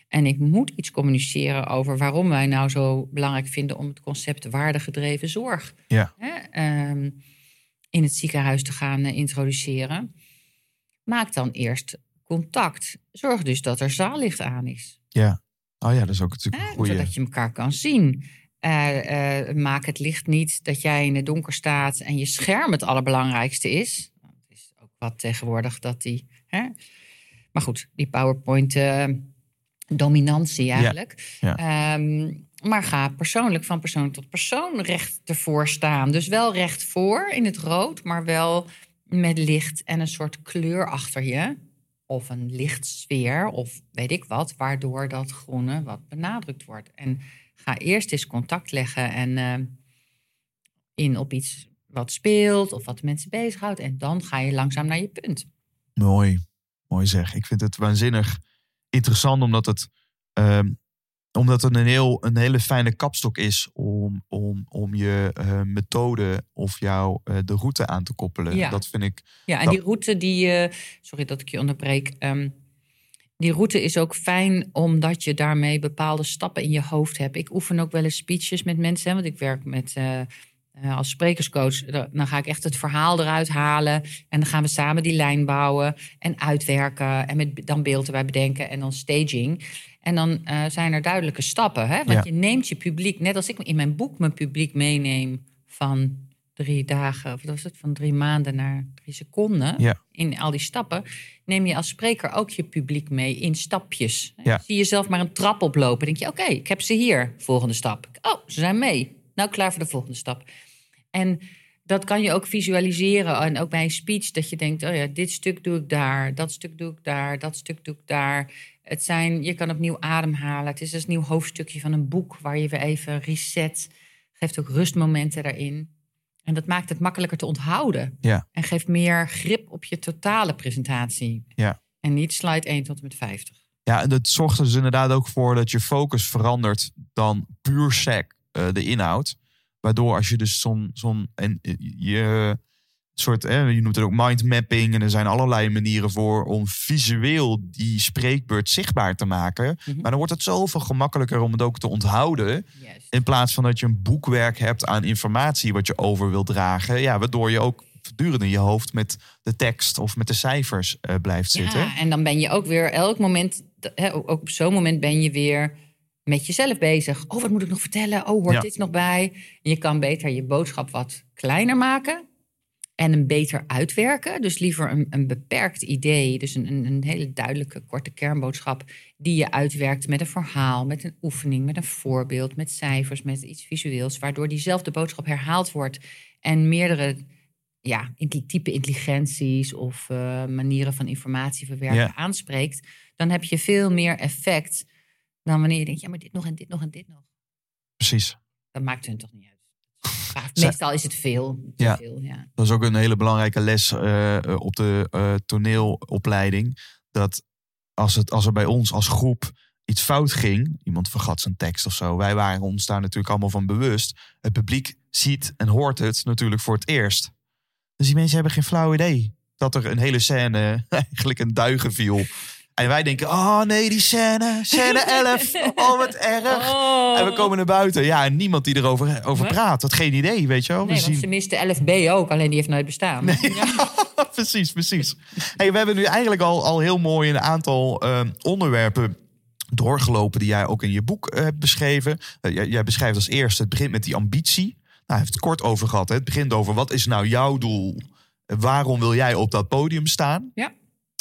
En ik moet iets communiceren over waarom wij nou zo belangrijk vinden om het concept waardegedreven zorg Ja. hè, ehm, in het ziekenhuis te gaan eh, introduceren. Maak dan eerst contact. Zorg dus dat er zaallicht aan is. Ja. Oh ja, dat is ook natuurlijk een goede. zodat je elkaar kan zien. Eh, eh, maak het licht niet dat jij in het donker staat en je scherm het allerbelangrijkste is. Het is ook wat tegenwoordig dat die. Hè? Maar goed, die PowerPoint-dominantie eigenlijk. ja. Ehm, maar ga persoonlijk van persoon tot persoon recht ervoor staan. Dus wel recht voor in het rood, maar wel met licht en een soort kleur achter je. Of een lichtsfeer, of weet ik wat, waardoor dat groene wat benadrukt wordt. En ga eerst eens contact leggen en eh, in op iets wat speelt of wat mensen bezighoudt. En dan ga je langzaam naar je punt. Mooi. Mooi zeg. Ik vind het waanzinnig interessant omdat het. ehm, Omdat het een, heel, een hele fijne kapstok is om, om, om je eh, methode of jouw eh, de route aan te koppelen. Ja. Dat vind ik. Ja, en Dat- die route die, eh, sorry dat ik je onderbreek. ehm, die route is ook fijn omdat je daarmee bepaalde stappen in je hoofd hebt. Ik oefen ook wel eens speeches met mensen, want ik werk met als sprekerscoach. Da- Dan ga ik echt het verhaal eruit halen en dan gaan we samen die lijn bouwen en uitwerken en met dan beeld erbij bedenken en dan staging. En dan eh, zijn er duidelijke stappen, hè? want Ja. je neemt je publiek, net als ik in mijn boek mijn publiek meeneem van drie dagen, of wat was het, van drie maanden naar drie seconden. Ja. In al die stappen neem je als spreker ook je publiek mee in stapjes. Ja. Zie je zelf maar een trap oplopen, denk je, oké, ik heb ze hier. Volgende stap. Oh, ze zijn mee. Nou, klaar voor de volgende stap. En dat kan je ook visualiseren. En ook bij een speech, dat je denkt: oh ja, dit stuk doe ik daar, dat stuk doe ik daar, dat stuk doe ik daar. Het zijn, je kan opnieuw ademhalen. Het is dus een nieuw hoofdstukje van een boek waar je weer even reset. Geeft ook rustmomenten daarin. En dat maakt het makkelijker te onthouden. Ja. En geeft meer grip op je totale presentatie. Ja. En niet slide 1 tot en met 50. Ja, en dat zorgt er dus inderdaad ook voor dat je focus verandert dan puur sec eh, de inhoud. Waardoor als je dus zo'n zo'n en eh, je soort, eh, je noemt het ook mindmapping en er zijn allerlei manieren voor om visueel die spreekbeurt zichtbaar te maken. Mhm. Maar dan wordt het zoveel gemakkelijker om het ook te onthouden. Juist. In plaats van dat je een boekwerk hebt aan informatie wat je over wil dragen. Ja, waardoor je ook voortdurend in je hoofd met de tekst of met de cijfers eh, blijft zitten. Ja, en dan ben je ook weer elk moment, hè, ook op zo'n moment ben je weer met jezelf bezig. Oh, wat moet ik nog vertellen? Oh, hoort Ja. dit nog bij? En je kan beter je boodschap wat kleiner maken en hem beter uitwerken. Dus liever een, een beperkt idee, dus een, een, een hele duidelijke korte kernboodschap die je uitwerkt met een verhaal, met een oefening, met een voorbeeld, met cijfers, met iets visueels, waardoor diezelfde boodschap herhaald wordt en meerdere ja, type intelligenties of eh, manieren van informatie verwerken Ja. aanspreekt, dan heb je veel meer effect dan wanneer je denkt, ja, maar dit nog en dit nog en dit nog. Precies. Dat maakt hun toch niet uit. Meestal is het veel. te Ja. veel ja. Dat is ook een hele belangrijke les eh, eh, op de eh, toneelopleiding. Dat als, het, als er bij ons als groep iets fout ging, iemand vergat zijn tekst of zo, wij waren ons daar natuurlijk allemaal van bewust. Het publiek ziet en hoort het natuurlijk voor het eerst. Dus die mensen hebben geen flauw idee dat er een hele scène eigenlijk een duigen viel. En wij denken, oh nee, die scène, scène 11, oh wat erg. En we komen naar buiten. Ja, en niemand die erover over praat. Had geen idee, weet je wel. We Nee, zien- ze miste 11b ook, alleen die heeft nooit bestaan. precies, precies. Hey, we hebben nu eigenlijk al, al heel mooi een aantal eh, onderwerpen doorgelopen die jij ook in je boek eh, hebt beschreven. Eh, jij, jij beschrijft als eerste, het begint met die ambitie. Nou, hij heeft het kort over gehad. Hè. Het begint over wat is nou jouw doel? Waarom wil jij op dat podium staan? Ja.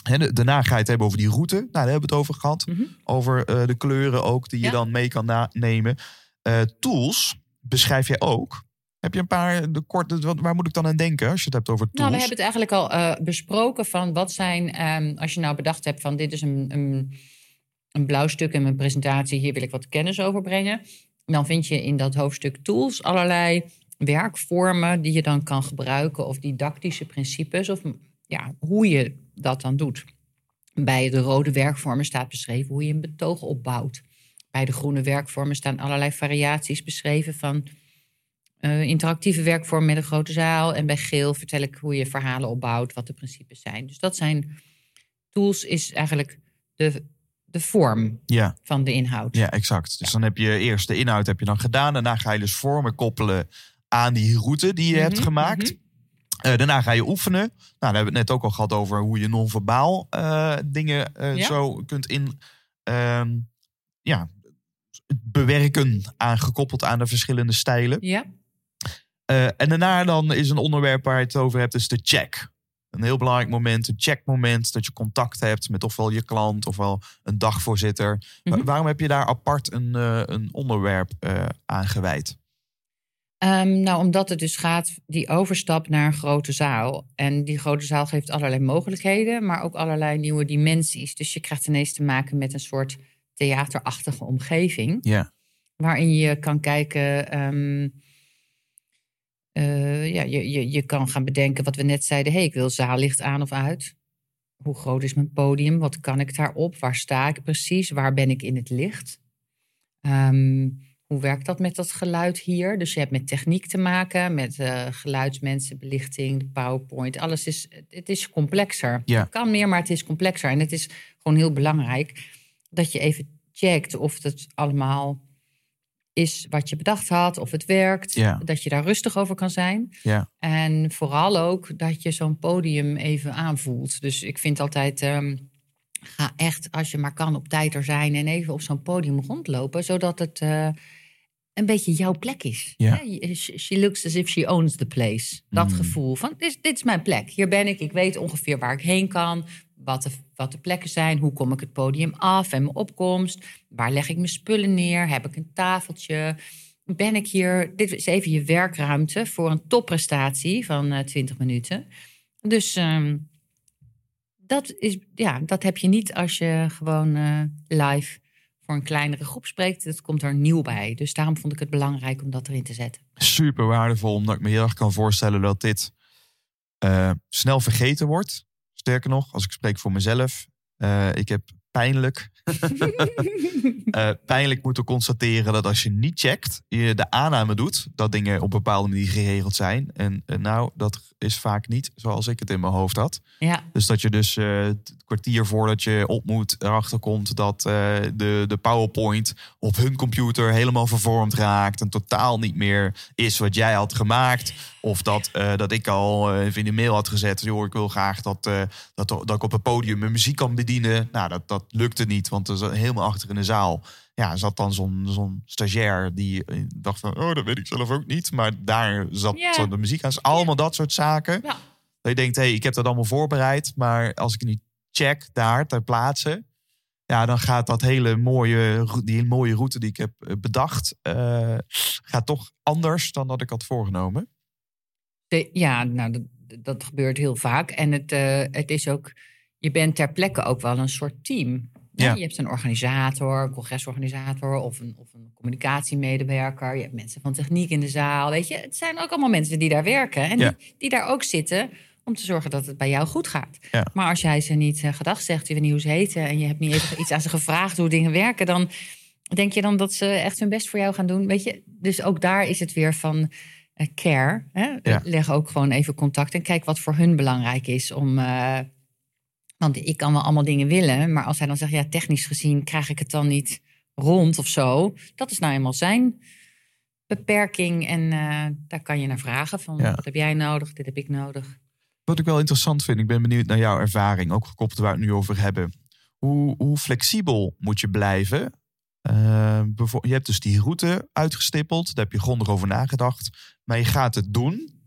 Hè, de- daarna ga je het hebben over die route. Nou, daar hebben we het over gehad. Mhm. Over eh, de kleuren ook, die je Ja. dan mee kan nemen. Eh, tools beschrijf jij ook. Heb je een paar, de korte, waar moet ik dan aan denken als je het hebt over tools? Nou, we hebben het eigenlijk al eh, besproken van wat zijn, ehm, als je nou bedacht hebt van dit is een, een, een blauw stuk in mijn presentatie, hier wil ik wat kennis over brengen. Dan vind je in dat hoofdstuk tools allerlei werkvormen die je dan kan gebruiken of didactische principes of ja, hoe je dat dan doet. Bij de rode werkvormen staat beschreven hoe je een betoog opbouwt. Bij de groene werkvormen staan allerlei variaties beschreven van eh, interactieve werkvorm met een grote zaal. En bij geel vertel ik hoe je verhalen opbouwt, wat de principes zijn. Dus dat zijn tools, is eigenlijk de, de vorm Ja. van de inhoud. Ja, exact. Dus dan heb je eerst de inhoud heb je dan gedaan. Daarna ga je dus vormen koppelen aan die route die je Mhm, hebt gemaakt. Eh, daarna ga je oefenen. Nou, daar hebben we het net ook al gehad over hoe je non-verbaal eh, dingen eh, Ja. zo kunt in ehm, ja, bewerken, aangekoppeld aan de verschillende stijlen. Ja, en daarna dan is een onderwerp waar je het over hebt, is de check. Een heel belangrijk moment, een checkmoment, dat je contact hebt met ofwel je klant ofwel een dagvoorzitter. Mhm. waarom heb je daar apart een, een onderwerp aan gewijd? Ehm, nou, omdat het dus gaat, die overstap naar een grote zaal. En die grote zaal geeft allerlei mogelijkheden, maar ook allerlei nieuwe dimensies. Dus je krijgt ineens te maken met een soort theaterachtige omgeving. Ja, waarin je kan kijken. ehm, eh, ja, je, je, je kan gaan bedenken wat we net zeiden. hey, ik wil zaallicht aan of uit. Hoe groot is mijn podium? Wat kan ik daarop? Waar sta ik precies? Waar ben ik in het licht? Ehm, hoe werkt dat met dat geluid hier? Dus je hebt met techniek te maken, met eh, geluidsmensen, belichting, de PowerPoint. Alles is, het is complexer. Ja. Het kan meer, maar het is complexer. En het is gewoon heel belangrijk dat je even checkt of het allemaal is wat je bedacht had, of het werkt. Ja. Dat je daar rustig over kan zijn. Ja. En vooral ook dat je zo'n podium even aanvoelt. Dus ik vind altijd, ehm, ga echt als je maar kan op tijd er zijn en even op zo'n podium rondlopen, zodat het eh, een beetje jouw plek is. Ja. Je- She looks as if she owns the place. Dat Mm. gevoel van, dit, is- dit is mijn plek. Hier ben ik, ik weet ongeveer waar ik heen kan, wat de, wat de plekken zijn, hoe kom ik het podium af en mijn opkomst, waar leg ik mijn spullen neer, heb ik een tafeltje. Ben ik hier, dit is even je werkruimte voor een topprestatie van eh 20 minuten. Dus ehm, dat, is, ja, dat heb je niet als je gewoon eh, live voor een kleinere groep spreekt. Het komt er nieuw bij. Dus daarom vond ik het belangrijk om dat erin te zetten. super waardevol, omdat ik me heel erg kan voorstellen dat dit eh, snel vergeten wordt. Sterker nog, als ik spreek voor mezelf, eh, ik heb pijnlijk, eh, pijnlijk moeten constateren dat als je niet checkt, je de aanname doet dat dingen op een bepaalde manier geregeld zijn. En eh, nou, dat is vaak niet zoals ik het in mijn hoofd had. Ja, Dus dat je dus eh, het kwartier voordat je op moet erachter komt dat de, de PowerPoint op hun computer helemaal vervormd raakt en totaal niet meer is wat jij had gemaakt. Of dat, dat ik al even in de mail had gezet, joh, ik wil graag dat, dat, dat ik op het podium mijn muziek kan bedienen. Nou, dat, dat lukte niet, want er zat helemaal achter in de zaal. Ja, zat dan zo'n zo'n stagiair die eh, dacht van, oh, dat weet ik zelf ook niet. Maar daar zat de muziek aan. Allemaal dat soort zaken. ja. Dat je denkt, hé, hey, ik heb dat allemaal voorbereid. Maar als ik het niet check daar ter plaatse. Ja, dan gaat dat hele mooie, die hele mooie route die ik heb eh, bedacht. eh, gaat toch anders dan dat ik had voorgenomen. De- ja nou, dat, dat gebeurt heel vaak. En het, eh, het is ook, je bent ter plekke ook wel een soort team. Ja. Je hebt een organisator, een congresorganisator of een, of een communicatiemedewerker. Je hebt mensen van techniek in de zaal. Weet je, het zijn ook allemaal mensen die daar werken. En Ja. die, die daar ook zitten om te zorgen dat het bij jou goed gaat. Ja. Maar als jij ze niet eh, gedag zegt, je weet niet hoe ze heten... en je hebt niet even iets aan ze gevraagd hoe dingen werken... dan denk je dan dat ze echt hun best voor jou gaan doen. Weet je, dus ook daar is het weer van eh, care. Hè? Ja. Leg ook gewoon even contact en kijk wat voor hun belangrijk is om. eh, want ik kan wel allemaal dingen willen, maar als hij dan zegt, ja, technisch gezien krijg ik het dan niet rond of zo. Dat is nou eenmaal zijn beperking en eh, daar kan je naar vragen van Ja. wat heb jij nodig, dit heb ik nodig. Wat ik wel interessant vind, ik ben benieuwd naar jouw ervaring. Ook gekoppeld waar we het nu over hebben. Hoe, hoe flexibel moet je blijven? Eh, je hebt dus die route uitgestippeld. Daar heb je grondig over nagedacht. Maar je gaat het doen.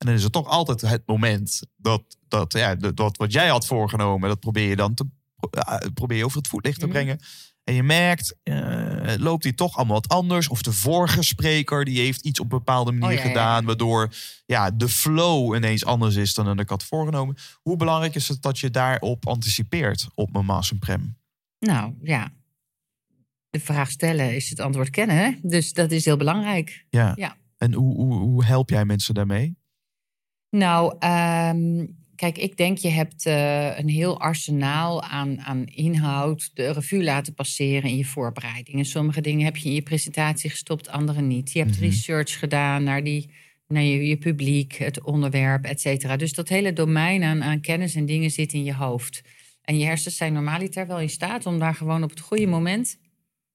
En dan is het toch altijd het moment dat, dat, ja, dat, wat jij had voorgenomen, dat probeer je dan te, eh, probeer je over het voetlicht te Mhm. brengen. En je merkt, eh, loopt die toch allemaal wat anders. Of de vorige spreker, die heeft iets op een bepaalde manier Oh, ja, ja. gedaan. Waardoor ja, de flow ineens anders is dan ik had voorgenomen. Hoe belangrijk is het dat je daarop anticipeert op mijn Maas en Prem? Nou ja, de vraag stellen is het antwoord kennen. Hè? Dus dat is heel belangrijk. Ja. Ja. En hoe, hoe, hoe help jij mensen daarmee? Nou, ehm, kijk, ik denk je hebt eh, een heel arsenaal aan, aan inhoud, de revue laten passeren in je voorbereiding. En sommige dingen heb je in je presentatie gestopt, andere niet. Je hebt Mhm. research gedaan naar, die, naar je, je publiek, het onderwerp, et cetera. Dus dat hele domein aan, aan kennis en dingen zit in je hoofd. En je hersens zijn normaliter wel in staat om daar gewoon op het goede moment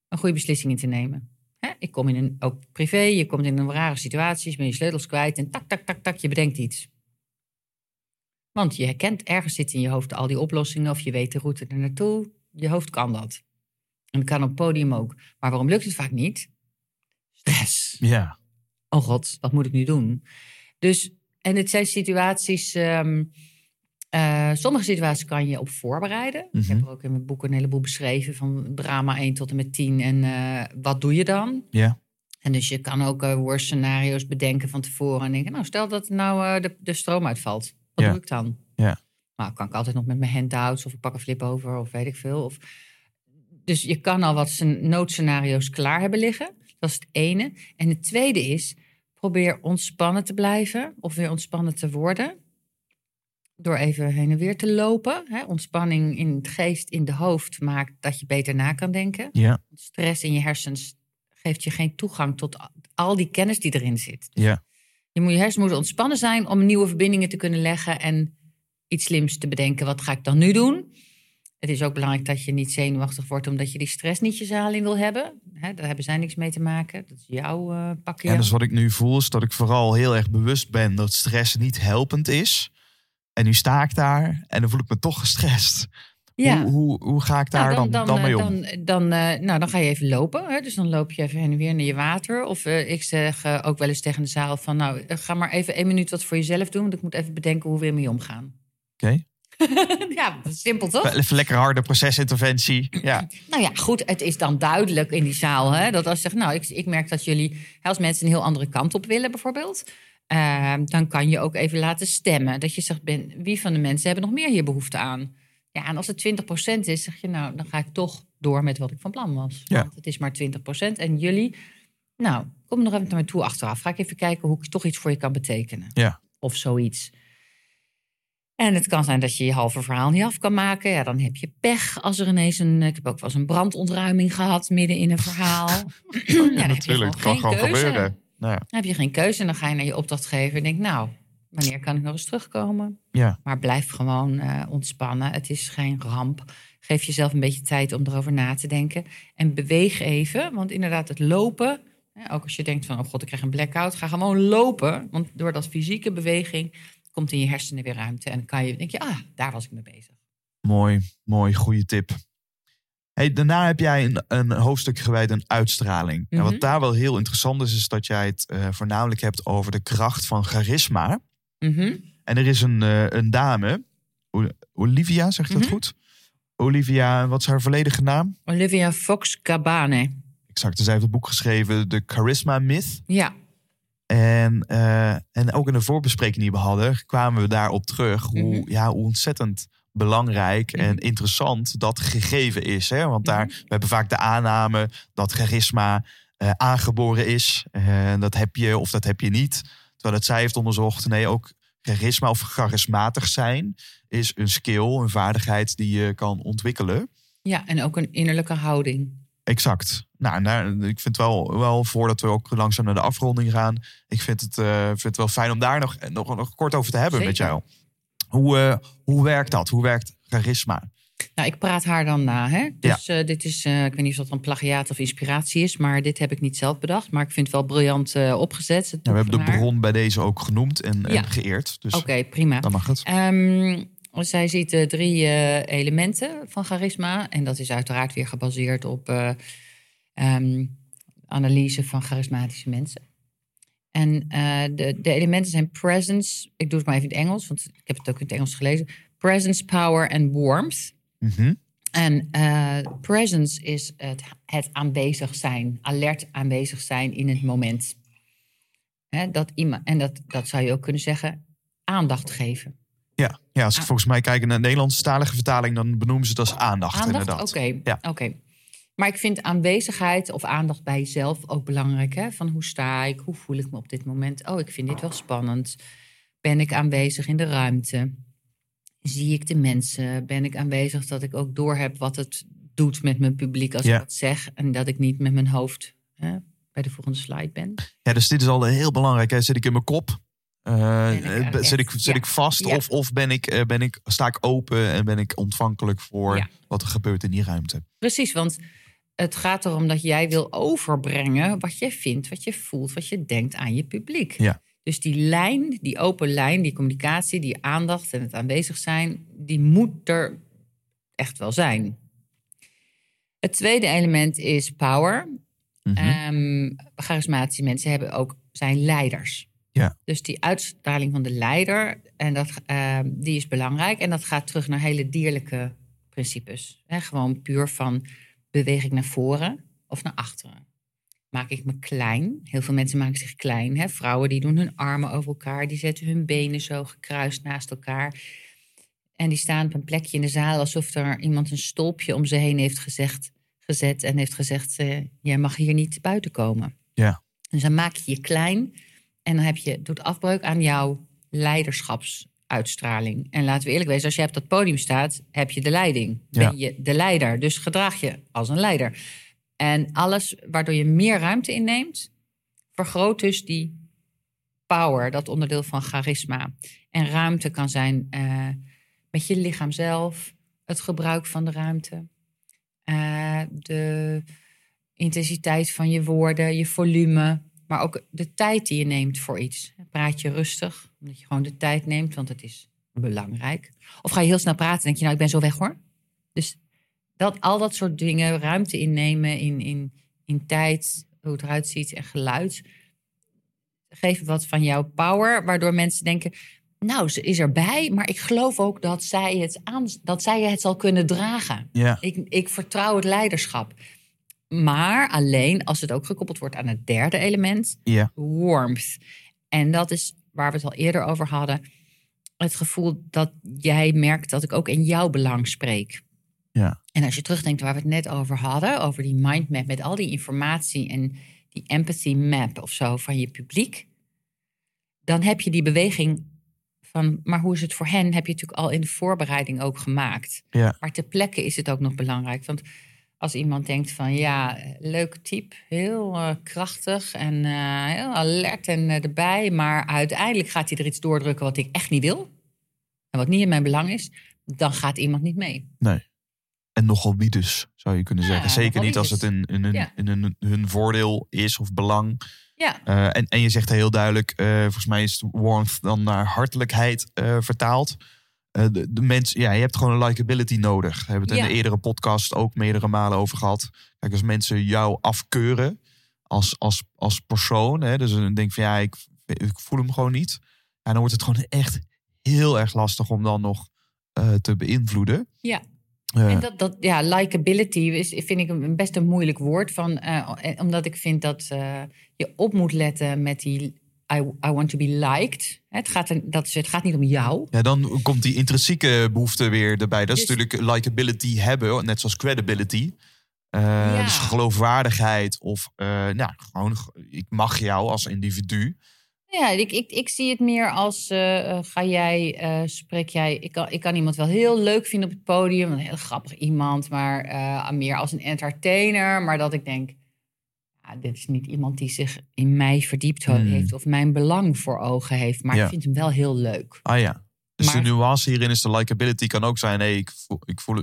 een goede beslissing in te nemen. Hè? Ik kom in een, ook privé, je komt in een rare situatie, je bent je sleutels kwijt en tak, tak, tak, tak, je bedenkt iets. Want je herkent, ergens zit in je hoofd al die oplossingen of je weet de route er naartoe. Je hoofd kan dat. En dat kan op het podium ook. Maar waarom lukt het vaak niet? Stress. Ja. Oh god, wat moet ik nu doen? Dus, en het zijn situaties. ehm, eh, sommige situaties kan je op voorbereiden. Ik Mhm. heb er ook in mijn boek een heleboel beschreven van drama 1 tot en met 10. En eh, wat doe je dan? Ja. En dus je kan ook eh, worst scenario's bedenken van tevoren. En denken, nou stel dat nou de, de stroom uitvalt. Wat Ja. doe ik dan? Ja. Nou, kan ik altijd nog met mijn handouts of ik pak een flip over of weet ik veel. Of... Dus je kan al wat scen- noodscenario's klaar hebben liggen. Dat is het ene. En het tweede is, probeer ontspannen te blijven of weer ontspannen te worden. Door even heen en weer te lopen. Hè? Ontspanning in het geest, in de hoofd maakt dat je beter na kan denken. Ja. Stress in je hersens geeft je geen toegang tot al die kennis die erin zit. Ja. Je, moet, je hersenen moeten ontspannen zijn om nieuwe verbindingen te kunnen leggen en iets slims te bedenken. Wat ga ik dan nu doen? Het is ook belangrijk dat je niet zenuwachtig wordt omdat je die stress niet je zaal in wil hebben. Hè, daar hebben zij niks mee te maken. Dat is jouw eh pakje. En dus wat ik nu voel is dat ik vooral heel erg bewust ben dat stress niet helpend is. En nu sta ik daar en dan voel ik me toch gestrest. Ja. Hoe, hoe, hoe ga ik daar Nou, dan, dan, eh, mee om? Dan, dan, eh, nou, dan ga je even lopen. Hè? Dus dan loop je even heen en weer naar je water. Of eh, ik zeg eh, ook wel eens tegen de zaal van... nou, eh, ga maar even één minuut wat voor jezelf doen... want ik moet even bedenken hoe we ermee omgaan. Oké. ja, simpel toch? Even lekker harde procesinterventie. Ja. Nou ja, goed, het is dan duidelijk in die zaal... Hè, dat als je zegt, nou, ik, ik merk dat jullie... als mensen een heel andere kant op willen bijvoorbeeld... eh, dan kan je ook even laten stemmen. Dat je zegt, ben, wie van de mensen hebben nog meer hier behoefte aan? Ja, en als het 20% is, zeg je, nou, dan ga ik toch door met wat ik van plan was. Ja. Want het is maar 20%. En jullie, nou, kom nog even naar me toe achteraf. Ga ik even kijken hoe ik toch iets voor je kan betekenen. Ja. Of zoiets. En het kan zijn dat je je halve verhaal niet af kan maken. Ja, dan heb je pech als er ineens een... Ik heb ook wel eens een brandontruiming gehad midden in een verhaal. ja, dan heb je Natuurlijk, kan gewoon keuze. gebeuren. Nou ja. Dan heb je geen keuze en dan ga je naar je opdrachtgever en denk, nou, wanneer kan ik nog eens terugkomen? Ja. Maar blijf gewoon eh, ontspannen. Het is geen ramp. Geef jezelf een beetje tijd om erover na te denken. En beweeg even, want inderdaad het lopen... hè, ook als je denkt van, oh god, ik krijg een blackout. Ga gewoon lopen, want door dat fysieke beweging... komt in je hersenen weer ruimte. En dan kan je, denk je, ah, daar was ik mee bezig. Mooi, mooi, goede tip. Hey, daarna heb jij een, een hoofdstuk gewijd aan uitstraling. En Mhm. wat daar wel heel interessant is, is dat jij het eh, voornamelijk hebt over de kracht van charisma. Mhm. En er is een, eh, een dame, Olivia, zegt dat Mhm. goed? Olivia, wat is haar volledige naam? Olivia Fox Cabane. Exact, zij heeft het boek geschreven, The Charisma Myth. Ja, En, eh, en ook in de voorbespreking die we hadden, kwamen we daarop terug. Hoe, Mhm. ja, hoe ontzettend belangrijk en interessant dat gegeven is. Hè? Want daar, we hebben vaak de aanname dat charisma eh, aangeboren is. En dat heb je of dat heb je niet. Terwijl het zij heeft onderzocht, nee, ook charisma of charismatig zijn is een skill, een vaardigheid die je kan ontwikkelen. ja, en ook een innerlijke houding. Exact. Nou, nou, ik vind wel, wel voordat we ook langzaam naar de afronding gaan. Ik vind het, eh, vind het wel fijn om daar nog, nog, nog kort over te hebben met jou. Hoe, eh, hoe werkt dat? Hoe werkt charisma? Nou, ik praat haar dan na. Hè? Dus eh, dit is, eh, ik weet niet of dat een plagiaat of inspiratie is, maar dit heb ik niet zelf bedacht. Maar ik vind het wel briljant eh, opgezet. Ja, we hebben de haar. bron bij deze ook genoemd en, en Ja. geëerd. Dus Oké, prima. dan mag het. Ehm, zij ziet de drie elementen van charisma. En dat is uiteraard weer gebaseerd op eh, ehm, analyse van charismatische mensen. En de, de elementen zijn presence. Ik doe het maar even in het Engels, want ik heb het ook in het Engels gelezen. Presence, power en warmth. Mhm. En eh, presence is het, het aanwezig zijn, alert aanwezig zijn in het moment. Hè, dat iemand, en dat, dat zou je ook kunnen zeggen, aandacht geven. Ja. ja, als ik Ah. volgens mij kijk naar de Nederlandstalige vertaling, dan benoemen ze het als aandacht, Aandacht? inderdaad. Oké, Ja. oké. Maar ik vind aanwezigheid of aandacht bij jezelf ook belangrijk. Hè? Van hoe sta ik, hoe voel ik me op dit moment? Oh, ik vind dit wel spannend. Ben ik aanwezig in de ruimte? Zie ik de mensen? Ben ik aanwezig dat ik ook doorheb wat het doet met mijn publiek als Ja. ik wat zeg? En dat ik niet met mijn hoofd hè, bij de volgende slide ben. Ja, dus dit is al heel belangrijk. Hè. Zit ik in mijn kop? Eh, ik eh, echt? zit ik, zit Ja. ik vast? Ja. Of, of ben ik, eh, ben ik, sta ik open en ben ik ontvankelijk voor Ja. wat er gebeurt in die ruimte? Precies, want het gaat erom dat jij wil overbrengen wat je vindt, wat je voelt, wat je denkt aan je publiek. Ja. Dus die lijn, die open lijn, die communicatie, die aandacht en het aanwezig zijn, die moet er echt wel zijn. Het tweede element is power. Mhm. Ehm, charismatische mensen hebben ook, zijn leiders. Ja. Dus die uitstraling van de leider, en dat, ehm, die is belangrijk. En dat gaat terug naar hele dierlijke principes. Hè, gewoon puur van beweeg ik naar voren of naar achteren. Maak ik me klein? Heel veel mensen maken zich klein. Hè? Vrouwen die doen hun armen over elkaar, die zetten hun benen zo gekruist naast elkaar. En die staan op een plekje in de zaal alsof er iemand een stolpje om ze heen heeft gezegd, gezet en heeft gezegd: eh, Jij mag hier niet buiten komen. Ja. Dus dan maak je je klein en dan heb je, doet afbreuk aan jouw leiderschapsuitstraling. En laten we eerlijk wezen, als je op dat podium staat, heb je de leiding. Ja. Ben je de leider, dus gedraag je als een leider. En alles waardoor je meer ruimte inneemt, vergroot dus die power, dat onderdeel van charisma. En ruimte kan zijn eh, met je lichaam zelf, het gebruik van de ruimte, eh, de intensiteit van je woorden, je volume, maar ook de tijd die je neemt voor iets. Praat je rustig, omdat je gewoon de tijd neemt, want het is belangrijk. Of ga je heel snel praten en denk je, nou, ik ben zo weg hoor. Dus dat, al dat soort dingen, ruimte innemen in, in, in tijd, hoe het eruit ziet en geluid, geven wat van jouw power, waardoor mensen denken, nou, ze is erbij, maar ik geloof ook dat zij het, aan, dat zij het zal kunnen dragen. Ja. Ik, ik vertrouw het leiderschap. Maar alleen als het ook gekoppeld wordt aan het derde element, Ja. warmth. En dat is waar we het al eerder over hadden. Het gevoel dat jij merkt dat ik ook in jouw belang spreek. Ja. En als je terugdenkt waar we het net over hadden, over die mindmap met al die informatie en die empathy map of zo van je publiek, dan heb je die beweging van, maar hoe is het voor hen, heb je natuurlijk al in de voorbereiding ook gemaakt. Ja. Maar ter plekke is het ook nog belangrijk. Want als iemand denkt van ja, leuk type, heel eh, krachtig en eh, heel alert en eh, erbij, maar uiteindelijk gaat hij er iets doordrukken wat ik echt niet wil en wat niet in mijn belang is, dan gaat iemand niet mee. En nogal wie dus, zou je kunnen Ja, zeggen. Zeker niet als het dus. in, in, hun- Ja. in hun, hun voordeel is of belang. Ja, Eh, en, en je zegt heel duidelijk, eh, volgens mij is warmth dan naar hartelijkheid eh, vertaald. De, de mens, ja, je hebt gewoon een likability nodig. We hebben het in de eerdere podcast ook meerdere malen over gehad. Kijk, als mensen jou afkeuren als, als, als persoon, hè, dus dan denk van ja, ik, ik voel hem gewoon niet. Ja, dan wordt het gewoon echt heel erg lastig om dan nog te beïnvloeden. Ja. Eh, En dat, dat, ja, likability is, vind ik een, best een moeilijk woord. Van, eh, omdat ik vind dat eh, je op moet letten met die I, I want to be liked. Het gaat, er, dat is, het gaat niet om jou. Ja, dan komt die intrinsieke behoefte weer erbij. Dat is Dus- natuurlijk likability hebben, net zoals credibility. Eh, Ja. Dus geloofwaardigheid of eh, nou, gewoon ik mag jou als individu. Ja, ik, ik, ik zie het meer als eh, eh, ga jij, eh, spreek jij. Ik kan, ik kan iemand wel heel leuk vinden op het podium, een heel grappig iemand, maar meer als een entertainer. Maar dat ik denk, ja, dit is niet iemand die zich in mij verdiept Hmm. heeft of mijn belang voor ogen heeft. Maar Ja. ik vind hem wel heel leuk. Ah ja. Dus Maar- de nuance hierin is de likability kan ook zijn, hey, ik voel, ik voel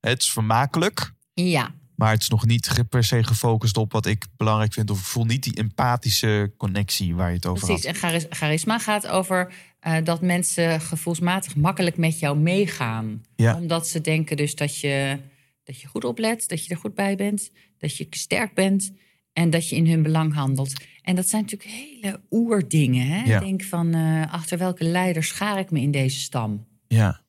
het is vermakelijk, Ja, maar het is nog niet per se gefocust op wat ik belangrijk vind of ik voel niet die empathische connectie waar je het over precies. had. En charis- charisma gaat over eh, dat mensen gevoelsmatig makkelijk met jou meegaan. Ja. Omdat ze denken dus dat je, dat je goed oplet, dat je er goed bij bent, dat je sterk bent en dat je in hun belang handelt. En dat zijn natuurlijk hele oerdingen. Hè? Ja. Denk van, eh, achter welke leider schaar ik me in deze stam? Ja.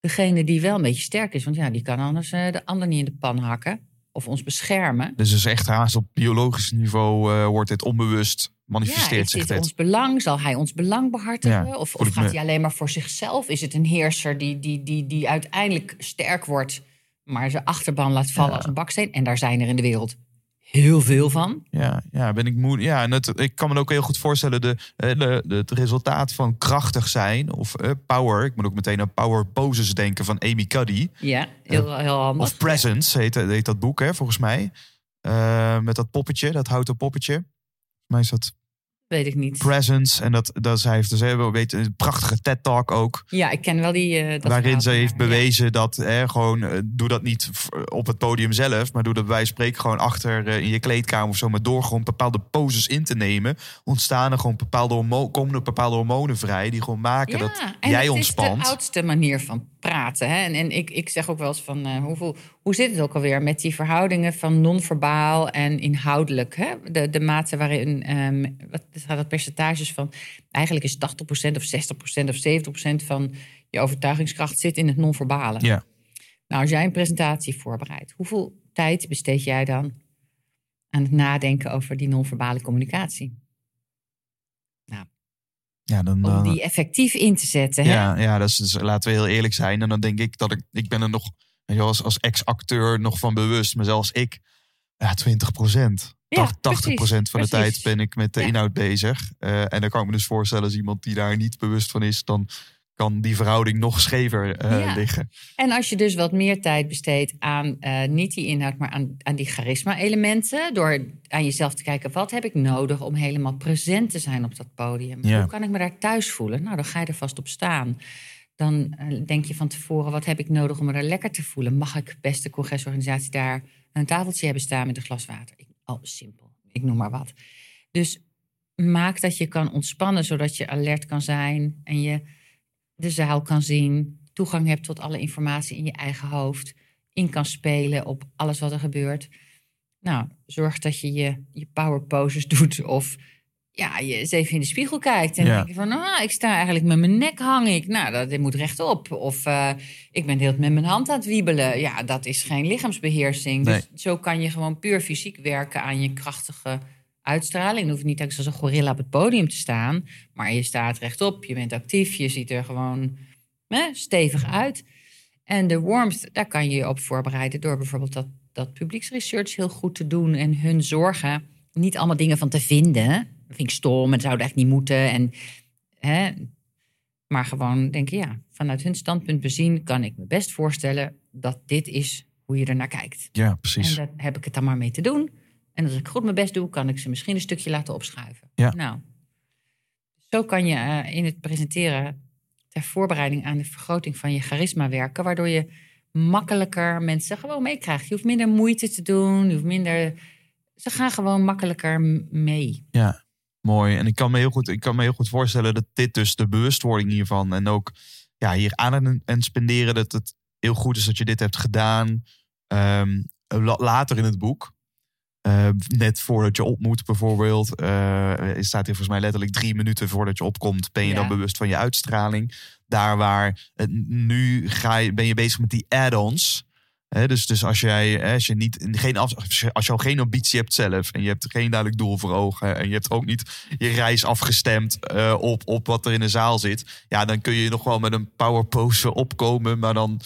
Degene die wel een beetje sterk is, want ja, die kan anders eh, de ander niet in de pan hakken. Of ons beschermen. Dus is echt haast op biologisch niveau eh, wordt dit onbewust Ja, manifesteert is zich dit dit. ons belang? Zal hij ons belang behartigen? Ja, of of gaat me- hij alleen maar voor zichzelf? Is het een heerser die, die, die, die uiteindelijk sterk wordt, maar zijn achterban laat vallen Ja. als een baksteen? En daar zijn er in de wereld heel veel van. Ja, ja, ben ik moe. Ja, en het, ik kan me ook heel goed voorstellen de, eh, de, de, het resultaat van krachtig zijn of eh, power. Ik moet ook meteen aan Power Poses denken van Amy Cuddy. Ja, heel, heel handig. Of Presence heet, heet dat boek, hè, volgens mij. Eh, met dat poppetje, dat houten poppetje. Volgens mij is dat Weet ik niet. Presence. En dat, dat zij heeft dus hebben, weet, een prachtige TED-talk ook. Ja, ik ken wel die. eh, dat waarin ze heeft ja. bewezen dat hè, gewoon eh, doe dat niet op het podium zelf, maar doe dat bij spreken gewoon achter eh, in je kleedkamer of zo, maar door gewoon bepaalde poses in te nemen, ontstaan er gewoon bepaalde hormo- komen er bepaalde hormonen vrij die gewoon maken dat en jij ontspant. is de oudste manier van praten. Hè? En, en ik, ik zeg ook wel eens van, eh, hoeveel, hoe zit het ook alweer met die verhoudingen van non-verbaal en inhoudelijk? Hè? De, de mate waarin, ehm, wat gaat dat percentages van, eigenlijk is 80% of 60% of 70% van je overtuigingskracht zit in het non-verbale. Ja. Nou, als jij een presentatie voorbereidt, hoeveel tijd besteed jij dan aan het nadenken over die non-verbale communicatie? Ja, dan, Om dan- die effectief in te zetten. Hè? ja, ja, dat is, dus laten we heel eerlijk zijn. En dan denk ik dat ik, ik ben er nog, als, als ex-acteur nog van bewust, maar zelfs ik, ja, 20 procent. Ja, 80 procent van de tijd ben ik met de Ja. inhoud bezig. Eh, en dan kan ik me dus voorstellen als iemand die daar niet bewust van is, dan kan die verhouding nog schever eh, Ja. liggen. En als je dus wat meer tijd besteedt aan eh, niet die inhoud, maar aan, aan die charisma-elementen. Door aan jezelf te kijken, wat heb ik nodig om helemaal present te zijn op dat podium? Ja. Hoe kan ik me daar thuis voelen? Nou, dan ga je er vast op staan. Dan eh, denk je van tevoren, wat heb ik nodig om me er lekker te voelen? Mag ik beste congresorganisatie daar een tafeltje hebben staan met een glas water? Ik, oh, simpel. Ik noem maar wat. Dus maak dat je kan ontspannen, zodat je alert kan zijn en je de zaal kan zien, toegang hebt tot alle informatie in je eigen hoofd, in kan spelen op alles wat er gebeurt. Nou, zorg dat je je, je power poses doet of ja, je eens even in de spiegel kijkt en Ja. denk je van, ah, ik sta eigenlijk met mijn nek hang ik. Nou, dat dit moet rechtop. Of eh, ik ben tijd met mijn hand aan het wiebelen. Ja, dat is geen lichaamsbeheersing. Nee. Dus zo kan je gewoon puur fysiek werken aan je krachtige uitstraling. Dan hoef je niet als een gorilla op het podium te staan. Maar je staat rechtop, je bent actief, je ziet er gewoon hè, stevig uit. En de warmth, daar kan je je op voorbereiden door bijvoorbeeld dat, dat publieksresearch heel goed te doen en hun zorgen. Niet allemaal dingen van te vinden. Dat vind ik stom, het zou echt niet moeten. En, hè, maar gewoon denken, ja, vanuit hun standpunt bezien kan ik me best voorstellen dat dit is hoe je er naar kijkt. Ja, precies. En daar heb ik het dan maar mee te doen. En als ik goed mijn best doe, kan ik ze misschien een stukje laten opschuiven. Ja. Nou, zo kan je eh, in het presenteren ter voorbereiding aan de vergroting van je charisma werken, waardoor je makkelijker mensen gewoon meekrijgt. Je hoeft minder moeite te doen, je hoeft minder. Ze gaan gewoon makkelijker mee. Ja, mooi. En ik kan me heel goed, ik kan me heel goed voorstellen dat dit dus de bewustwording hiervan en ook ja, hier aan en spenderen dat het heel goed is dat je dit hebt gedaan. La- later in het boek, eh, net voordat je op moet bijvoorbeeld, eh, staat hier volgens mij letterlijk drie minuten voordat je opkomt, ben je Ja. dan bewust van je uitstraling. Daar waar het, nu ga je, ben je bezig met die add-ons. Dus, dus als jij als je niet geen als je, als je al geen ambitie hebt zelf en je hebt geen duidelijk doel voor ogen en je hebt ook niet je reis afgestemd eh, op, op wat er in de zaal zit, ja, dan kun je nog wel met een power pose opkomen, maar dan,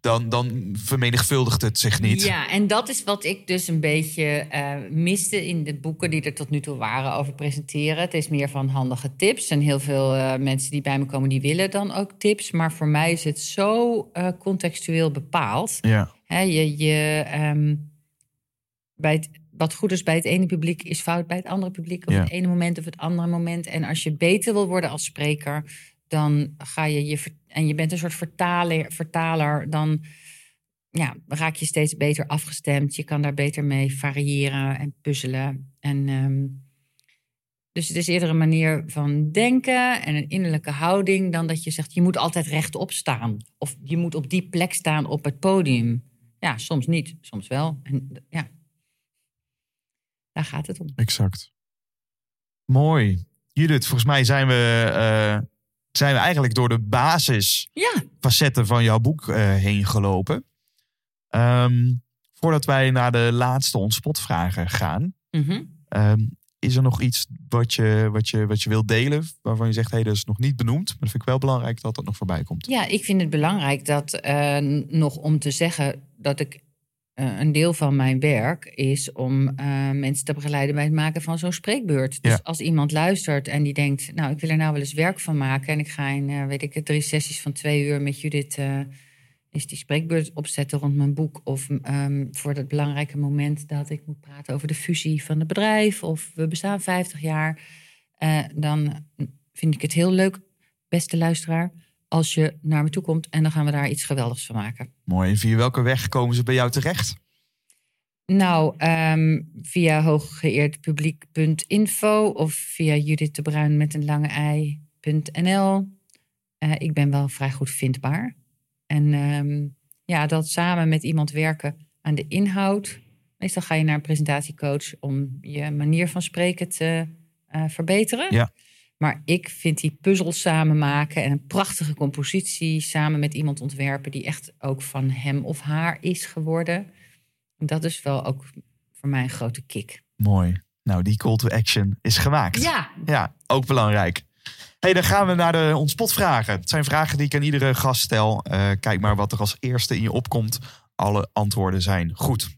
dan, dan vermenigvuldigt het zich niet. Ja, en dat is wat ik dus een beetje eh, miste in de boeken die er tot nu toe waren over presenteren. Het is meer van handige tips. En heel veel eh, mensen die bij me komen, die willen dan ook tips. Maar voor mij is het zo contextueel bepaald. Ja, Hè, je, je, ehm, bij het, wat goed is bij het ene publiek is fout bij het andere publiek. Of Ja. het ene moment of het andere moment. En als je beter wil worden als spreker, dan ga je je. En je bent een soort vertaler, vertaler dan ja, raak je steeds beter afgestemd. Je kan daar beter mee variëren en puzzelen. En, ehm, dus het is eerder een manier van denken en een innerlijke houding dan dat je zegt je moet altijd rechtop staan. Of je moet op die plek staan op het podium. Ja, soms niet, soms wel. En ja, daar gaat het om. exact. Mooi. Judith, volgens mij zijn we, eh, zijn we eigenlijk door de basis Ja, facetten van jouw boek eh, heen gelopen. Ehm, voordat wij naar de laatste ontspotvragen gaan, mhm. ehm, is er nog iets wat je, wat, je, wat je wilt delen, waarvan je zegt, hé, dat is nog niet benoemd, maar dat vind ik wel belangrijk dat dat nog voorbij komt. Ja, ik vind het belangrijk dat eh, nog om te zeggen dat ik eh, een deel van mijn werk is om eh, mensen te begeleiden bij het maken van zo'n spreekbeurt. Dus Ja. als iemand luistert en die denkt, nou, ik wil er nou wel eens werk van maken en ik ga in, weet ik het, drie sessies van twee uur met Judith is die spreekbeurt opzetten rond mijn boek of ehm, voor dat belangrijke moment dat ik moet praten over de fusie van het bedrijf of we bestaan 50 jaar, eh, dan vind ik het heel leuk, beste luisteraar, als je naar me toe komt en dan gaan we daar iets geweldigs van maken. Mooi. En via welke weg komen ze bij jou terecht? Nou, ehm, via hooggeëerdpubliek.info of via Judith de Bruin met een lange ei.nl. Eh, ik ben wel vrij goed vindbaar. En ehm, ja, dat samen met iemand werken aan de inhoud. Meestal ga je naar een presentatiecoach om je manier van spreken te eh, verbeteren. Ja. Maar ik vind die puzzel samen maken en een prachtige compositie samen met iemand ontwerpen die echt ook van hem of haar is geworden. Dat is wel ook voor mij een grote kick. Mooi. Nou, die call to action is gemaakt. Ja, Ja, ook belangrijk. Hey, dan gaan we naar de ontspotvragen. Het zijn vragen die ik aan iedere gast stel. Eh, kijk maar wat er als eerste in je opkomt. Alle antwoorden zijn goed.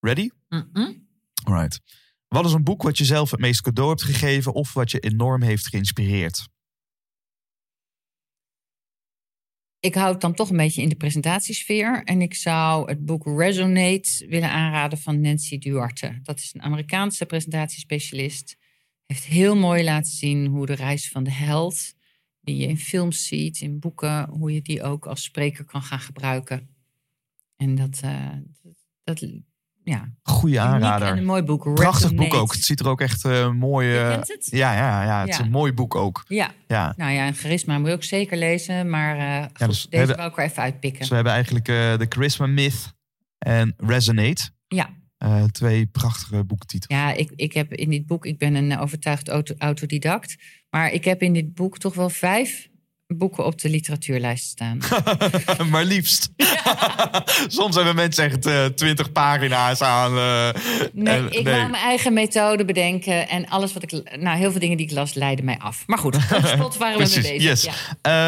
Ready? Mm-mm. Alright. Wat is een boek wat je zelf het meest cadeau hebt gegeven of wat je enorm heeft geïnspireerd? ik hou het dan toch een beetje in de presentatiesfeer. En ik zou het boek Resonate willen aanraden van Nancy Duarte. Dat is een Amerikaanse presentatiespecialist. Heeft heel mooi laten zien hoe de reis van de held, die je in films ziet, in boeken, hoe je die ook als spreker kan gaan gebruiken. En dat, eh, dat ja, Goeie uniek en aanrader. een mooi boek. Prachtig boek ook. Het ziet er ook echt eh, mooi... Kent het? ja, ja, ja, het is een mooi boek ook. Ja, Ja. nou ja, en Charisma moet je ook zeker lezen. Maar dus we deze hebben- wou ik er even uitpikken. Dus we hebben eigenlijk eh de Charisma Myth en Resonate. Ja. Eh, twee prachtige boektitels. Ja, ik, ik heb in dit boek, ik ben een overtuigd auto, autodidact. Maar ik heb in dit boek toch wel vijf boeken op de literatuurlijst staan. maar liefst. Soms hebben mensen echt eh, twintig pagina's aan. eh, Nee, en- ik wou mijn eigen methode bedenken. En alles wat ik. Nou, heel veel dingen die ik las leidden mij af. Maar goed, tot slot waren we mee bezig. yes. Ja.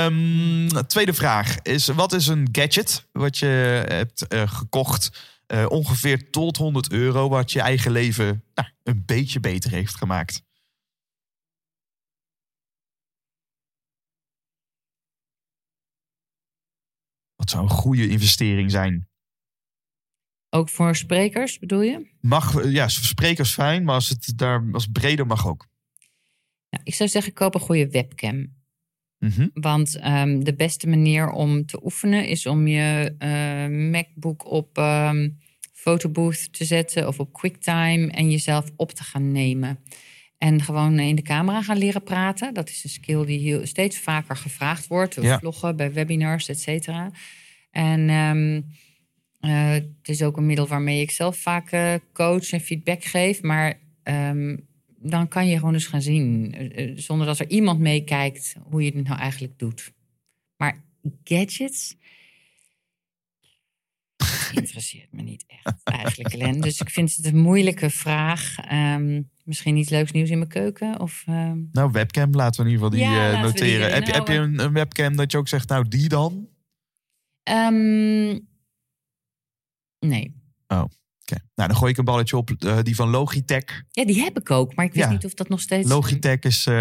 Ehm, tweede vraag is: wat is een gadget wat je hebt eh, gekocht? Eh, ongeveer tot 100 euro, wat je eigen leven nou, een beetje beter heeft gemaakt. Wat zou een goede investering zijn? Ook voor sprekers bedoel je? Mag, ja, sprekers fijn, maar als het daar als breder mag ook. Nou, ik zou zeggen, koop een goede webcam. Mhm. Want ehm, de beste manier om te oefenen is om je eh, MacBook op ehm Photobooth te zetten of op QuickTime en jezelf op te gaan nemen. En gewoon in de camera gaan leren praten. Dat is een skill die heel, steeds vaker gevraagd wordt. Ja. vloggen, bij webinars, et cetera. En ehm, eh, het is ook een middel waarmee ik zelf vaak eh, coach en feedback geef. Maar dan kan je gewoon eens gaan zien, eh, eh, zonder dat er iemand meekijkt, hoe je het nou eigenlijk doet. Maar gadgets interesseert me niet echt eigenlijk, Len. Dus ik vind het een moeilijke vraag. Ehm, misschien iets leuks nieuws in mijn keuken? Of, ehm, Nou, webcam laten we in ieder geval die Ja, eh, die noteren. heb, je, heb je houden. een, een webcam dat je ook zegt, nou die dan? ehm, nee. Nou, dan gooi ik een balletje op eh, die van Logitech. Ja, die heb ik ook, maar ik wist Ja. niet of dat nog steeds... Logitech is, eh,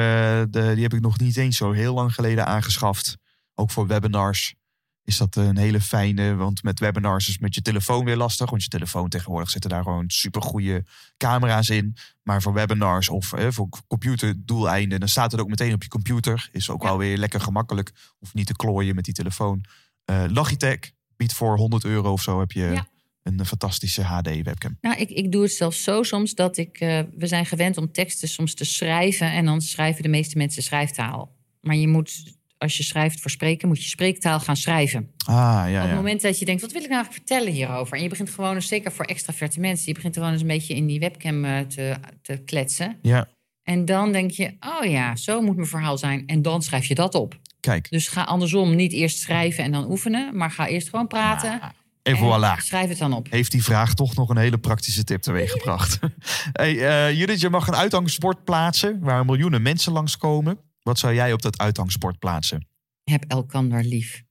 de, die heb ik nog niet eens zo heel lang geleden aangeschaft. Ook voor webinars is dat een hele fijne. Want met webinars is met je telefoon weer lastig. Want je telefoon tegenwoordig zitten daar gewoon super goede camera's in. Maar voor webinars of eh, voor computerdoeleinden, dan staat het ook meteen op je computer. Is ook Ja. wel weer lekker gemakkelijk. Hoef niet te klooien met die telefoon. Eh, Logitech biedt voor 100 euro of zo heb je Ja. Een fantastische HD-webcam. Nou, ik, ik doe het zelfs zo soms dat ik... eh, we zijn gewend om teksten soms te schrijven... en dan schrijven de meeste mensen schrijftaal. Maar je moet, als je schrijft voor spreken... moet je spreektaal gaan schrijven. Ah, ja, Op ja. het moment dat je denkt, wat wil ik nou eigenlijk vertellen hierover? En je begint gewoon, eens, zeker voor extraverte mensen... je begint gewoon eens een beetje in die webcam eh, te, te kletsen. ja. En dan denk je, oh ja, zo moet mijn verhaal zijn. En dan schrijf je dat op. Kijk. Dus ga andersom niet eerst schrijven en dan oefenen... maar ga eerst gewoon praten En voilà. schrijf het dan op. heeft die vraag toch nog een hele praktische tip teweeggebracht. hey, eh, Judith, je mag een uitgangsbord plaatsen waar miljoenen mensen langskomen. Wat zou jij op dat uitgangsbord plaatsen? Heb elkander lief.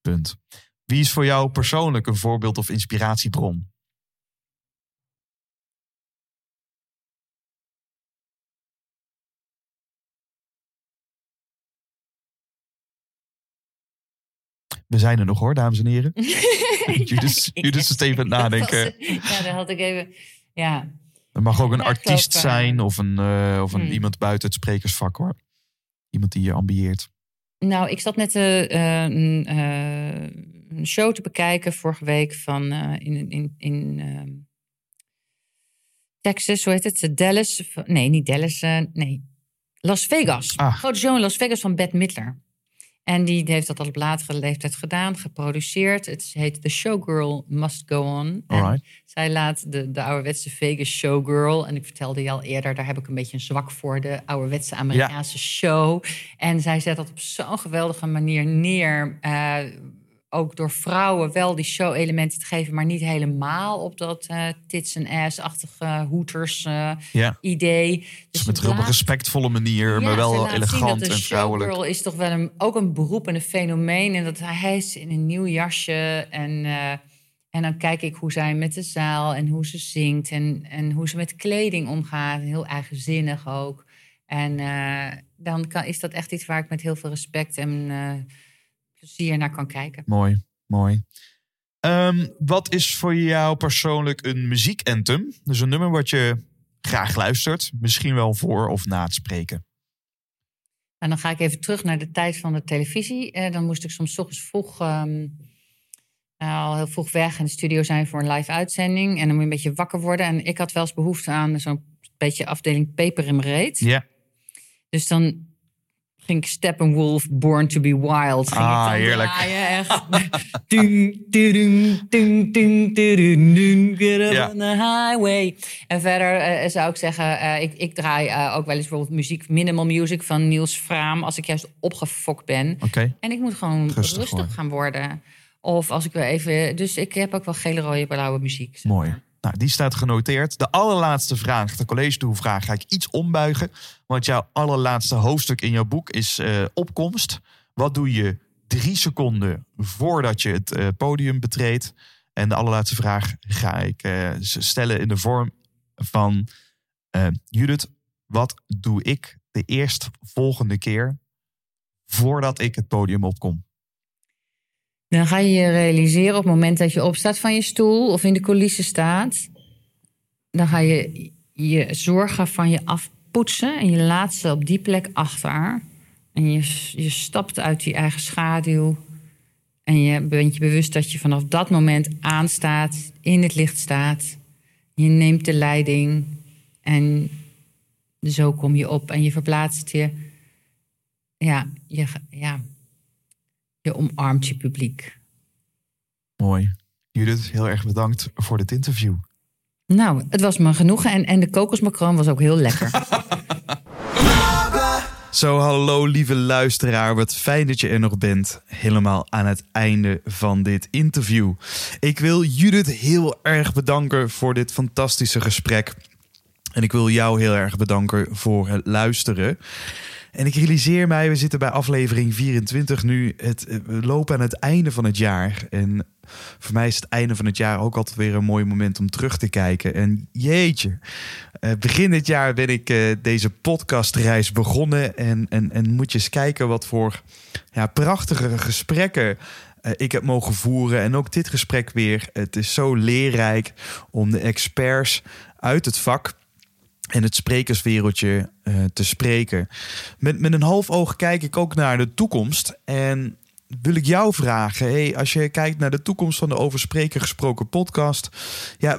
Punt. Wie is voor jou persoonlijk een voorbeeld of inspiratiebron? We zijn er nog hoor, dames en heren. Judith, ik Judith is even aan het nadenken. Ja, daar had ik even... Ja, Het mag ook een artiest zijn of een, eh, of een hmm. iemand buiten het sprekersvak hoor. Iemand die je ambieert. Nou, ik zat net eh, eh, een, show te bekijken vorige week van in, in, in ehm, Texas, hoe heet het? Dallas. Nee, niet Dallas. nee, Las Vegas. Ah. Grote show in Las Vegas van Bette Midler. En die heeft dat al op latere leeftijd gedaan, geproduceerd. Het heet The Showgirl Must Go On. Zij laat de, de ouderwetse Vegas showgirl. En ik vertelde je al eerder, daar heb ik een beetje een zwak voor. De ouderwetse Amerikaanse show. En zij zet dat op zo'n geweldige manier neer. eh, ook door vrouwen wel die show-elementen te geven, maar niet helemaal op dat eh, tits en ass-achtige hoeters eh, Ja. idee. Dus met een respectfole manier, ja, maar wel elegant en vrouwelijk. showgirl is toch wel een, ook een beroep en een fenomeen. En dat hij is in een nieuw jasje. En, eh, en dan kijk ik hoe zij met de zaal en hoe ze zingt. En, en hoe ze met kleding omgaat. Heel eigenzinnig ook. En dan kan, is dat echt iets waar ik met heel veel respect en plezier naar kan kijken. Mooi, mooi. Ehm, wat is voor jou persoonlijk een muziekanthem? Dus een nummer wat je graag luistert. Misschien wel voor of na het spreken. En dan ga ik even terug naar de tijd van de televisie. Eh, dan moest ik soms ochtends vroeg, ehm, eh, al heel vroeg weg in de studio zijn voor een live uitzending. En dan moet je een beetje wakker worden. En ik had wel eens behoefte aan zo'n beetje afdeling peper in mijn reet. Ja. Dus dan ging ik Steppenwolf, Born to be Wild. Ging Ah, ik heerlijk. draaien, echt. Get Ja. on the highway. En verder eh, zou ik zeggen, eh, ik, ik draai eh, ook wel eens bijvoorbeeld muziek, minimal music van Niels Fraam, als ik juist opgefokt ben. En ik moet gewoon Rustig gaan worden. Of als ik weer even. Dus ik heb ook wel gele, rode, blauwe muziek. zeg Mooi. Nou, die staat genoteerd. De allerlaatste vraag, de college vraag, ga ik iets ombuigen. Want jouw allerlaatste hoofdstuk in jouw boek is eh, opkomst. Wat doe je drie seconden voordat je het eh, podium betreedt? En de allerlaatste vraag ga ik eh, stellen in de vorm van... Judith, wat doe ik de eerstvolgende keer voordat ik het podium opkom? Dan ga je je realiseren op het moment dat je opstaat van je stoel of in de coulissen staat. Dan ga je je zorgen van je afpoetsen en je laat ze op die plek achter. En je, je stapt uit die eigen schaduw. En je bent je bewust dat je vanaf dat moment aanstaat, in het licht staat. Je neemt de leiding en zo kom je op en je verplaatst je. Ja, je, ja, je omarmt je publiek. Mooi. Judith, heel erg bedankt voor dit interview. Nou, het was me genoegen. En, en de kokosmacroon was ook heel lekker. Zo, hallo lieve luisteraar. Wat fijn dat je er nog bent. Helemaal aan het einde van dit interview. Ik wil Judith heel erg bedanken voor dit fantastische gesprek. En ik wil jou heel erg bedanken voor het luisteren. En ik realiseer mij, we zitten bij aflevering 24 nu. Het, we lopen aan het einde van het jaar. En voor mij is het einde van het jaar ook altijd weer een mooi moment om terug te kijken. En jeetje, eh, begin dit jaar ben ik eh, deze podcastreis begonnen. En, en, en moet je eens kijken wat voor ja, prachtige gesprekken eh, ik heb mogen voeren. En ook dit gesprek weer. Het is zo leerrijk om de experts uit het vak en het sprekerswereldje eh, te spreken. Met, met een half oog kijk ik ook naar de toekomst. En wil ik jou vragen, hey, als je kijkt naar de toekomst van de Over Spreken Gesproken podcast. Ja,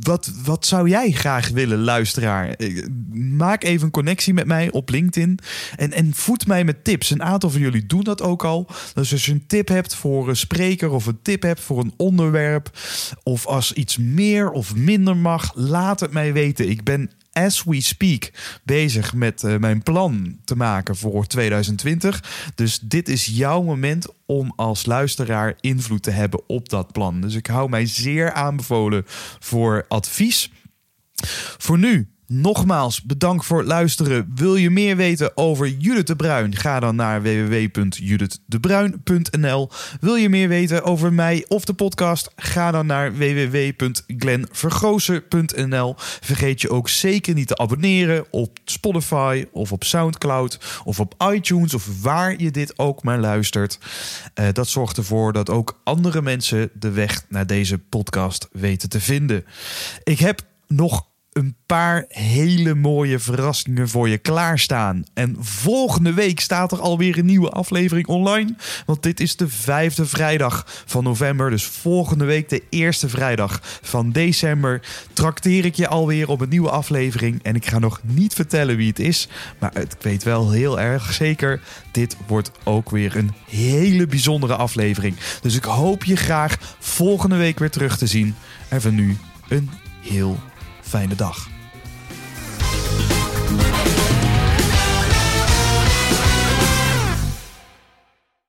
wat, wat zou jij graag willen, luisteraar? Eh, Maak even een connectie met mij op LinkedIn. En, en voed mij met tips. Een aantal van jullie doen dat ook al. Dus als je een tip hebt voor een spreker of een tip hebt voor een onderwerp. Of als iets meer of minder mag, laat het mij weten. Ik ben as we speak bezig met eh, mijn plan te maken voor 2020. Dus dit is jouw moment om als luisteraar invloed te hebben op dat plan. Dus ik hou mij zeer aanbevolen voor advies. Voor nu, nogmaals bedankt voor het luisteren. Wil je meer weten over Judith de Bruin? Ga dan naar www.judithdebruin.nl. Wil je meer weten over mij of de podcast? Ga dan naar www.glenvergozen.nl. Vergeet je ook zeker niet te abonneren op Spotify of op Soundcloud of op iTunes of waar je dit ook maar luistert. Eh, dat zorgt ervoor dat ook andere mensen de weg naar deze podcast weten te vinden. Ik heb nog een paar hele mooie verrassingen voor je klaarstaan. En volgende week staat er alweer een nieuwe aflevering online. Want dit is de vijfde vrijdag van november. Dus volgende week de eerste vrijdag van december... trakteer ik je alweer op een nieuwe aflevering. En ik ga nog niet vertellen wie het is. Maar ik weet wel heel erg zeker... dit wordt ook weer een hele bijzondere aflevering. Dus ik hoop je graag volgende week weer terug te zien. En voor nu een heel fijne dag.